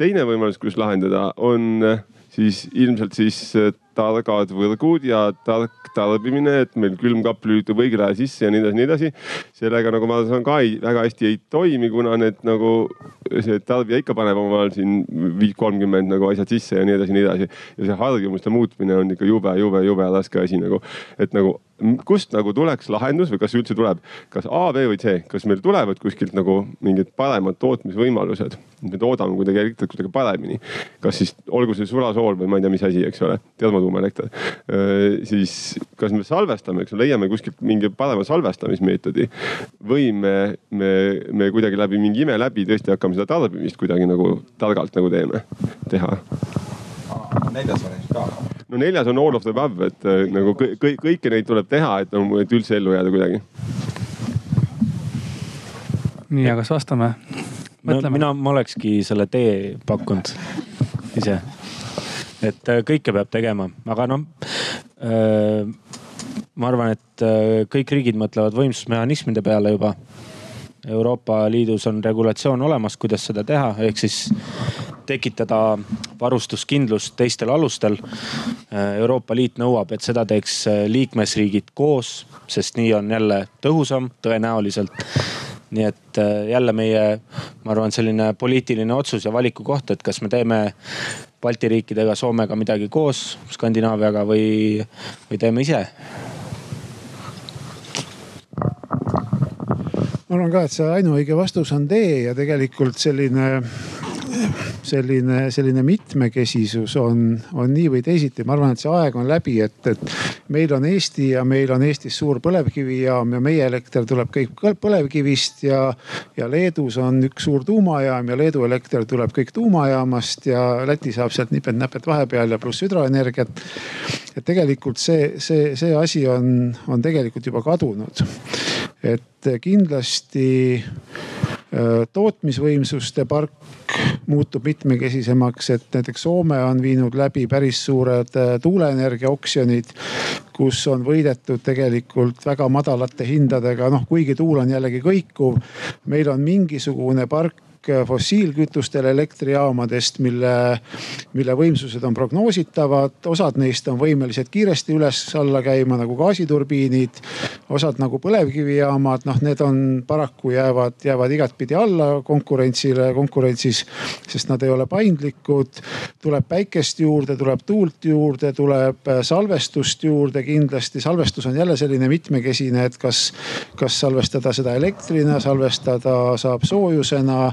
teine võimalus, kuidas lahendada, on siis ilmselt siis targad võrgud ja tark tarbimine, et meil külmkapp lülitub õigel ajal sisse ja nii edasi, nii edasi. sellega nagu ma saan ka ei, väga hästi ei toimi, kuna need nagu see tarbija ikka paneb omal siin viis, kolmkümmend nagu asjad sisse ja nii edasi, nii edasi. ja see harjumuste muutmine on ikka jube, jube, jube raske asi nagu, et nagu kust nagu tuleks lahendus või kas üldse tuleb, kas A, B või C, kas meil tulevad kuskilt nagu mingid paremad tootmisvõimalused? me toodame kuidagi elektrit kuidagi paremini, kas siis olgu see sulasool või ma ei tea, mis asi, eks ole, termotuum tuumaelekter. siis kas me salvestame, eks leiame kuskilt mingi parema salvestamismeetodi või me, me, me kuidagi läbi mingi ime läbi tõesti hakkame seda tarbimist kuidagi nagu targalt nagu teeme, teha neljas variant ka. no neljas on all of the above, et nagu kõik, kõiki neid tuleb teha, et, et üldse ellu jääda kuidagi. nii, aga kas vastame? No, mina, ma olekski selle tee pakkunud ise et äh, kõike peab tegema, aga noh äh,. ma arvan, et äh, kõik riigid mõtlevad võimsusmehhanismide peale juba. Euroopa Liidus on regulatsioon olemas, kuidas seda teha, ehk siis tekitada varustuskindlust teistel alustel. Äh, Euroopa Liit nõuab, et seda teeks liikmesriigid koos, sest nii on jälle tõhusam tõenäoliselt nii et jälle meie, ma arvan, selline poliitiline otsus ja valiku koht, et kas me teeme Balti riikidega, Soomega midagi koos, Skandinaaviaga või, või teeme ise? ma arvan ka, et see ainuõige vastus on D ja tegelikult selline selline, selline mitmekesisus on, on nii või teisiti. ma arvan, et see aeg on läbi, et, et meil on Eesti ja meil on Eestis suur põlevkivijaam ja meie elekter tuleb kõik põlevkivist ja, ja Leedus on üks suur tuumajaam ja Leedu elekter tuleb kõik tuumajaamast ja Läti saab sealt nipet-näpet vahepeal ja pluss hüdroenergiat. et tegelikult see, see, see asi on, on tegelikult juba kadunud. et kindlasti tootmisvõimsuste park muutub mitmekesisemaks, et näiteks Soome on viinud läbi päris suured äh, tuuleenergia oksjonid, kus on võidetud tegelikult väga madalate hindadega, noh kuigi tuul on jällegi kõikuv. meil on mingisugune park hulk fossiilkütustel elektrijaamadest, mille, mille võimsused on prognoositavad. osad neist on võimelised kiiresti üles-alla käima nagu gaasiturbiinid, osad nagu põlevkivijaamad, noh, need on paraku jäävad, jäävad igatpidi alla konkurentsile, konkurentsis, sest nad ei ole paindlikud. tuleb päikest juurde, tuleb tuult juurde, tuleb salvestust juurde kindlasti. salvestus on jälle selline mitmekesine, et kas, kas salvestada seda elektrina, salvestada saab soojusena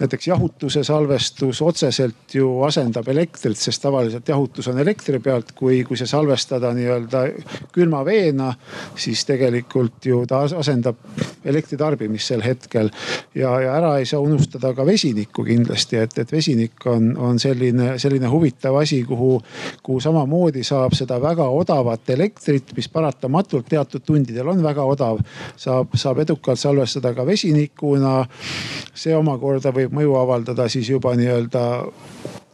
näiteks jahutuse salvestus otseselt ju asendab elektrit, sest tavaliselt jahutus on elektri pealt. kui, kui see salvestada nii-öelda külma veena, siis tegelikult ju ta asendab elektri tarbimist sel hetkel. ja, ja ära ei saa unustada ka vesinikku kindlasti, et, et vesinik on, on selline, selline huvitav asi, kuhu, kuhu samamoodi saab seda väga odavat elektrit, mis paratamatult teatud tundidel on väga odav, saab, saab edukalt salvestada ka vesinikuna. see omakorda võib mõju avaldada siis juba nii-öelda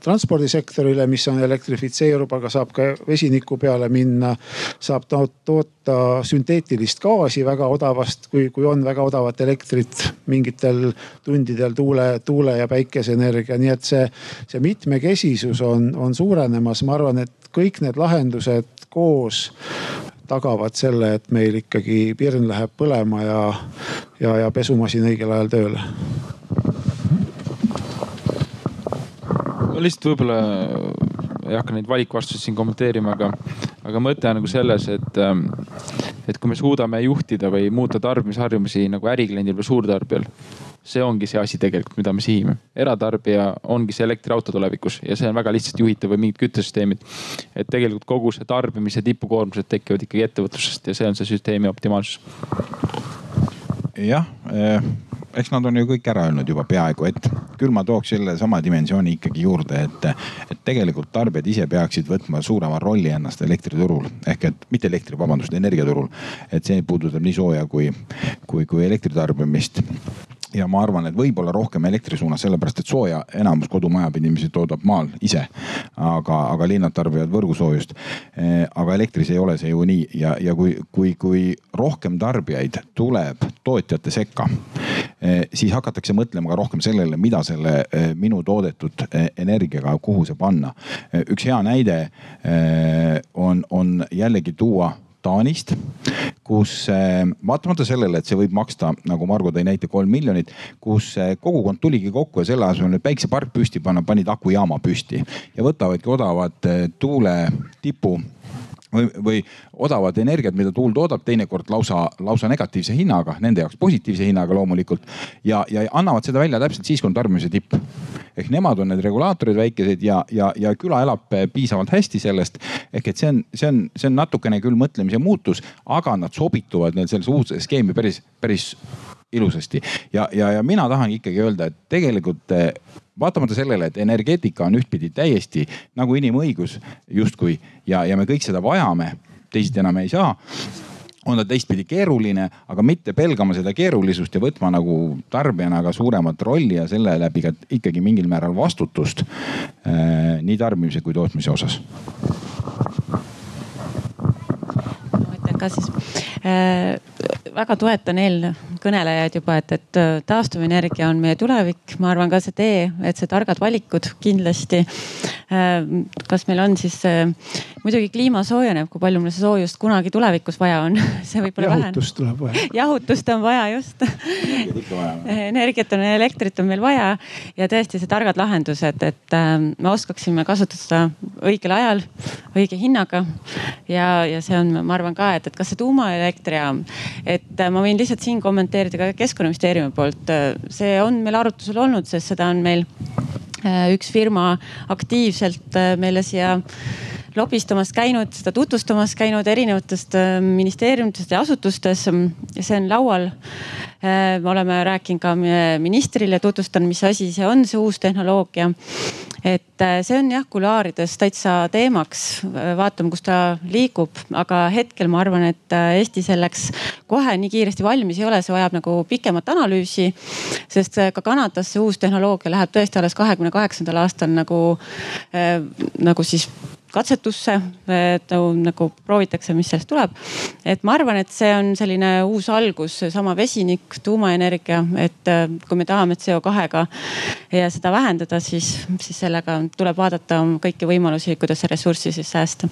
transpordisektorile, mis on elektrifitseerub, aga saab ka vesiniku peale minna. saab toota sünteetilist gaasi väga odavast, kui, kui on väga odavat elektrit mingitel tundidel tuule, tuule ja päikeseenergia, nii et see, see mitmekesisus on, on suurenemas. ma arvan, et kõik need lahendused koos tagavad selle, et meil ikkagi pirn läheb põlema ja, ja, ja pesumasin õigel ajal tööle ma lihtsalt võib-olla ei hakka neid valikvastuseid siin kommenteerima, aga, aga mõte on nagu selles, et, ähm, et kui me suudame juhtida või muuta tarbimisharjumusi nagu ärikliendil või suurtarbijal see ongi see asi tegelikult, mida me sihime. eratarbija ongi see elektriauto tulevikus ja see on väga lihtsalt juhitav või mingid küttesüsteemid. et tegelikult kogu see tarbimise tipukoormused tekivad ikkagi ettevõtlusest ja see on see süsteemi optimaalsus. jah eh eks nad on ju kõik ära öelnud juba peaaegu, et küll ma tooks selle sama dimensiooni ikkagi juurde, et, et tegelikult tarbijad ise peaksid võtma suurema rolli ennast elektriturul ehk et mitte elektri, vabandust, energiaturul. et see puudutab nii sooja kui, kui, kui elektritarbimist ja ma arvan, et võib-olla rohkem elektri suunas, sellepärast et sooja enamus kodumajapidamisi toodab maal ise. aga, aga linnad tarbivad võrgusoojust. Eh, aga elektris ei ole see ju nii ja, ja kui, kui, kui rohkem tarbijaid tuleb tootjate sekka, eh, siis hakatakse mõtlema ka rohkem sellele, mida selle eh, minu toodetud energiaga, kuhu see panna. üks hea näide on, on jällegi tuua Taanist, kus eh, vaatamata sellele, et see võib maksta, nagu Margo tõi näite, kolm miljonit, kus eh, kogukond tuligi kokku ja selle asemel, et päiksepark püsti panna, panid akujaama püsti ja võtavadki odavat eh, tuuletipu või, või odavat energiat, mida tuul toodab, teinekord lausa, lausa negatiivse hinnaga, nende jaoks positiivse hinnaga loomulikult. ja, ja annavad seda välja täpselt siis, kui on tarbimise tipp. ehk nemad on need regulaatorid väikesed ja, ja, ja küla elab piisavalt hästi sellest. ehk et see on, see on, see on natukene küll mõtlemise muutus, aga nad sobituvad neil sellesse uudsesse skeemi päris, päris ilusasti. ja, ja, ja mina tahan ikkagi öelda, et tegelikult vaatamata sellele, et energeetika on ühtpidi täiesti nagu inimõigus justkui ja, ja me kõik seda vajame, teisiti enam ei saa on ta teistpidi keeruline, aga mitte pelgama seda keerulisust ja võtma nagu tarbijana ka suuremat rolli ja selle läbi ka ikkagi mingil määral vastutust äh, nii tarbimise kui tootmise osas. Ka siis äh, väga toetan eelkõnelejaid juba, et, et äh, taastuvenergia on meie tulevik, ma arvan ka see tee, et see targad valikud kindlasti. Äh, kas meil on siis, äh, muidugi kliima soojeneb, kui palju meil soojust kunagi tulevikus vaja on, see võib-olla väheneb. jahutust tuleb vaja. jahutust on vaja just. energiat on, elektrit on meil vaja ja tõesti see targad lahendused, et me oskaksime kasutada seda õigel ajal, õige hinnaga. ja, ja see on, ma arvan ka, et, et kas see tuumaelektrijaam, et et äh, ma võin lihtsalt siin kommenteerida ka keskkonnaministeeriumi poolt. Äh, see on meil arutusel olnud, sest seda on meil äh, üks firma aktiivselt meile siia lobistamas käinud, seda tutvustamas käinud erinevatest ministeeriumitest ja asutustes. see on laual. me oleme rääkinud ka ministrile, tutvustan, mis asi see on, see uus tehnoloogia et äh, see on jah kuluaarides täitsa teemaks, vaatame, kus ta liigub, aga hetkel ma arvan, et äh, Eesti selleks kohe nii kiiresti valmis ei ole, see vajab nagu pikemat analüüsi. sest äh, ka Kanadas see uus tehnoloogia läheb tõesti alles kahekümne kaheksandal aastal nagu, nagu siis katsetusse, et nagu proovitakse, mis sellest tuleb. et ma arvan, et see on selline uus algus, seesama vesinik, tuumaenergia, et äh, kui me tahame CO2-ga ja seda vähendada, siis, siis sellega tuleb vaadata kõiki võimalusi, kuidas seda ressurssi siis säästa.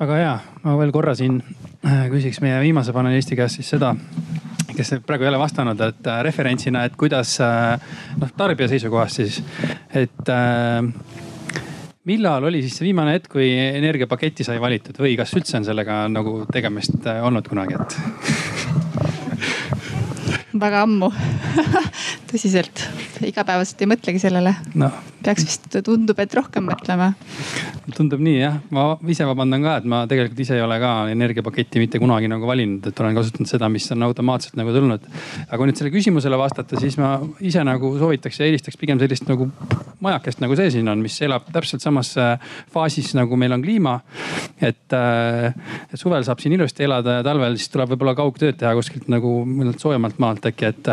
väga hea, ma veel korra siin äh, küsiks meie viimase panelisti käest siis seda kes praegu ei ole vastanud, et äh, referentsina, et kuidas noh, tarbija seisukohast siis, et äh, millal oli siis see viimane hetk, kui energiapaketi sai valitud või kas üldse on sellega nagu tegemist äh, olnud kunagi, et? Väga ammu tõsiselt, igapäevaselt ei mõtlegi sellele no.. peaks vist, tundub, et rohkem mõtlema. tundub nii jah, ma ise vabandan ka, et ma tegelikult ise ei ole ka energiapaketti mitte kunagi nagu valinud, et olen kasutanud seda, mis on automaatselt nagu tulnud. aga kui nüüd sellele küsimusele vastata, siis ma ise nagu soovitaks ja eelistaks pigem sellist nagu majakest, nagu see siin on, mis elab täpselt samas äh, faasis nagu meil on kliima. et, äh, suvel saab siin ilusti elada ja talvel siis tuleb võib-olla kaugtööd teha kuskilt nagu soojemalt maalt äkki, et,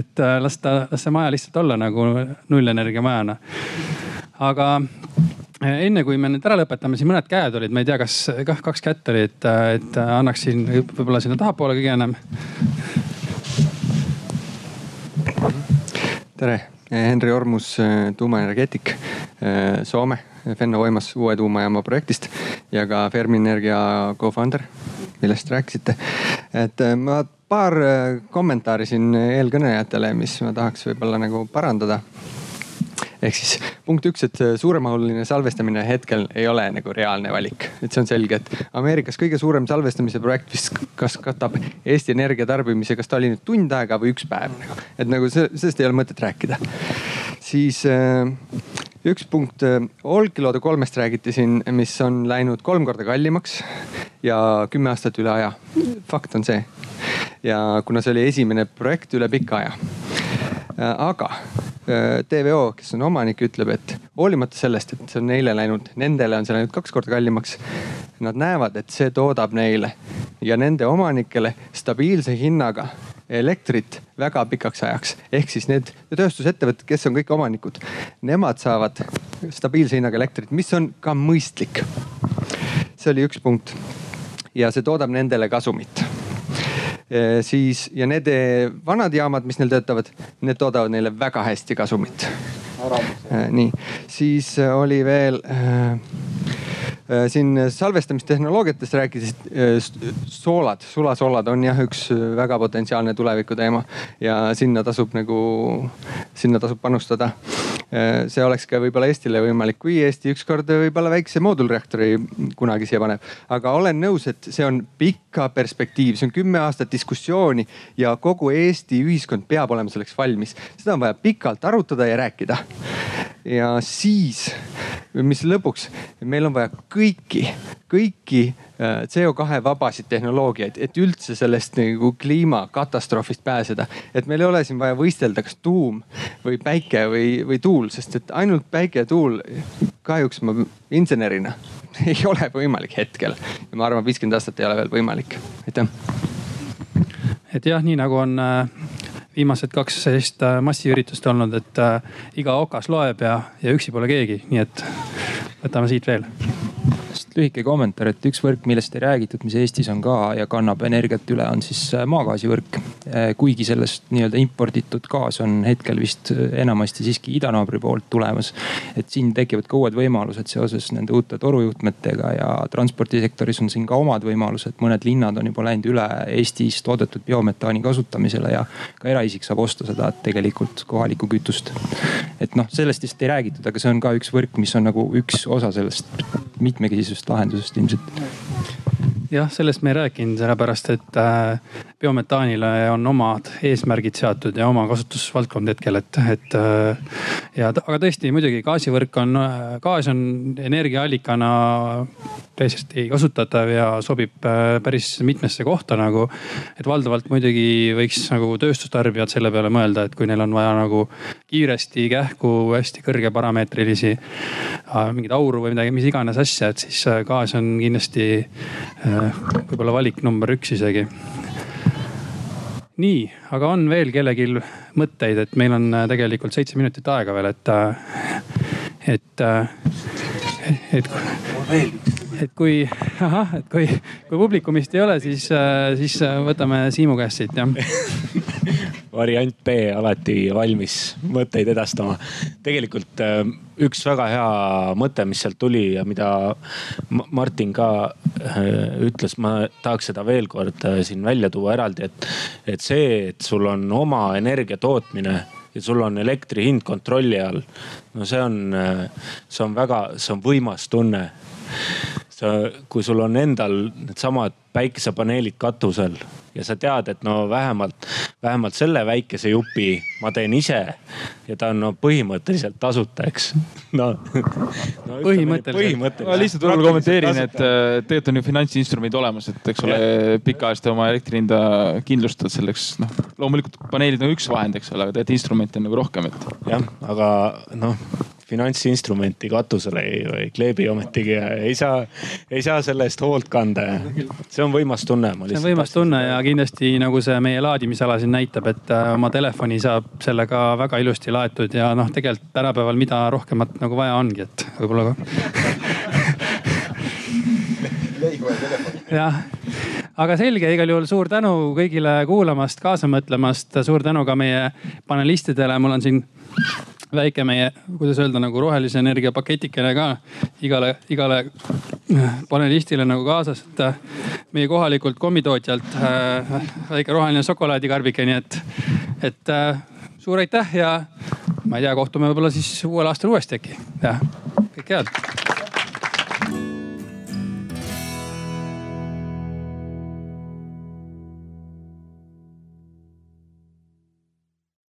et äh, las ta, las see maja lihtsalt olla nagu nullenergia majana. aga äh, enne kui me nüüd ära lõpetame, siin mõned käed olid, ma ei tea, kas kah kaks kätt oli, et, et annaksin võib-olla sinna tahapoole kõige enam. tere, Henri Ormus, tuumaenergeetik, Soome, Fennovoimas uue tuumajaama projektist ja ka Fermi Energia co-founder, millest rääkisite. et ma paar äh, kommentaari siin eelkõnelejatele, mis ma tahaks võib-olla nagu parandada ehk siis punkt üks, et suuremahuline salvestamine hetkel ei ole nagu reaalne valik, et see on selge, et Ameerikas kõige suurem salvestamise projekt vist kas katab Eesti Energia tarbimise, kas ta oli nüüd tund aega või üks päev nagu. et nagu see, sellest ei ole mõtet rääkida. siis äh, üks punkt, äh, Olkiluoto kolmest räägiti siin, mis on läinud kolm korda kallimaks ja kümme aastat üle aja. fakt on see ja kuna see oli esimene projekt üle pika aja. Äh, aga äh, TVO, kes on omanik, ütleb, et hoolimata sellest, et see on neile läinud, nendele on see läinud kaks korda kallimaks. Nad näevad, et see toodab neile ja nende omanikele stabiilse hinnaga elektrit väga pikaks ajaks. ehk siis need tööstusettevõtted, kes on kõik omanikud, nemad saavad stabiilse hinnaga elektrit, mis on ka mõistlik. see oli üks punkt. ja see toodab nendele kasumit Eh, siis ja need eh, vanad jaamad, mis neil töötavad, need toodavad neile väga hästi kasumit. Eh, nii, siis oli veel siin salvestamistehnoloogiatest rääkides, soolad, sulasoolad on jah üks väga potentsiaalne tuleviku teema ja sinna tasub nagu, sinna tasub panustada. Äh, see oleks ka võib-olla Eestile võimalik, kui Eesti ükskord võib-olla väikse moodulreaktori kunagi siia paneb. aga olen nõus, et see on pika perspektiiv, see on kümme aastat diskussiooni ja kogu Eesti ühiskond peab olema selleks valmis. seda on vaja pikalt arutada ja rääkida. ja siis, mis lõpuks, meil on vaja kõiki, kõiki Äh, CO2 vabasid tehnoloogiaid, et üldse sellest nagu kliimakatastroofist pääseda. et meil ei ole siin vaja võistelda, kas tuum või päike või, või tuul, sest et ainult päike ja tuul kahjuks ma insenerina ei ole võimalik hetkel. ja ma arvan, viiskümmend aastat ei ole veel võimalik, aitäh. et jah, nii nagu on äh, viimased kaks sellist äh, massiüritust olnud, et iga okas loeb ja, ja üksi pole keegi, nii et võtame siit veel lühike kommentaar, et üks võrk, millest ei räägitud, mis Eestis on ka ja kannab energiat üle, on siis äh, maagaasivõrk. Äh, kuigi sellest nii-öelda imporditud gaas on hetkel vist äh, enamasti siiski idanaabri poolt tulemas. et siin tekivad ka uued võimalused seoses nende uute torujuhtmetega ja transpordisektoris on siin ka omad võimalused. mõned linnad on juba läinud üle Eestis toodetud biometaani kasutamisele ja ka eraisik saab osta seda tegelikult kohalikku kütust. et noh, sellest lihtsalt ei räägitud, aga see on ka üks võrk, mis on nagu üks osa sellest mitmekesisust lahendusest ilmselt jah, sellest me ei rääkinud, sellepärast et äh, biometaanile on omad eesmärgid seatud ja oma kasutusvaldkond hetkel, et, et äh,. ja aga tõesti muidugi gaasivõrk on, gaas on energiaallikana täiesti kasutatav ja sobib äh, päris mitmesse kohta nagu. et valdavalt muidugi võiks nagu tööstustarbijad selle peale mõelda, et kui neil on vaja nagu kiiresti, kähku, hästi kõrge parameetrilisi äh, mingeid auru või midagi, mis iganes asja, et siis äh, gaas on kindlasti võib-olla valik number üks isegi nii, aga on veel kellelgi mõtteid, et meil on tegelikult seitse minutit aega veel, et, et et, et kui, ahah, et kui, kui publikumist ei ole, siis, siis võtame Siimu käest siit jah variant B alati valmis mõtteid edastama. tegelikult äh, üks väga hea mõte, mis sealt tuli ja mida Martin ka äh, ütles, ma tahaks seda veel kord äh, siin välja tuua eraldi, et, et see, et sul on oma energia tootmine ja sul on elektri hind kontrolli all. No see on, see on väga, see on võimas tunne. sa, kui sul on endal needsamad päikesepaneelid katusel ja sa tead, et no vähemalt, vähemalt selle väikese jupi ma teen ise. ja ta on no põhimõtteliselt tasuta, eks. no, no. põhimõtteliselt, ma lihtsalt võib-olla kommenteerin, et tegelikult on ju finantsinstrumendid olemas, et eks ole pikaajalist oma elektri hinda kindlustada selleks, noh loomulikult paneelid on üks vahend, eks ole, aga tegelikult instrumente on nagu rohkem, et. jah, aga noh finantsinstrumenti katusele ei, ei kleebi ometigi ja ei saa, ei saa selle eest hoolt kanda ja see on võimas tunne. see on võimas tunne ja kindlasti nagu see meie laadimisala siin näitab, et äh, oma telefoni saab sellega väga ilusti laetud ja noh, tegelikult tänapäeval mida rohkemat nagu vaja ongi, et võib-olla jah, aga selge, igal juhul suur tänu kõigile kuulamast, kaasa mõtlemast, suur tänu ka meie panelistidele, mul on siin väike meie, kuidas öelda nagu rohelise energia paketikene ka igale, igale panelistile nagu kaasas, et äh, meie kohalikult kommitootjalt äh, väike roheline šokolaadikarbike, nii et, et äh, suur aitäh ja ma ei tea, kohtume võib-olla siis uuel aastal uuesti äkki. jah, kõike head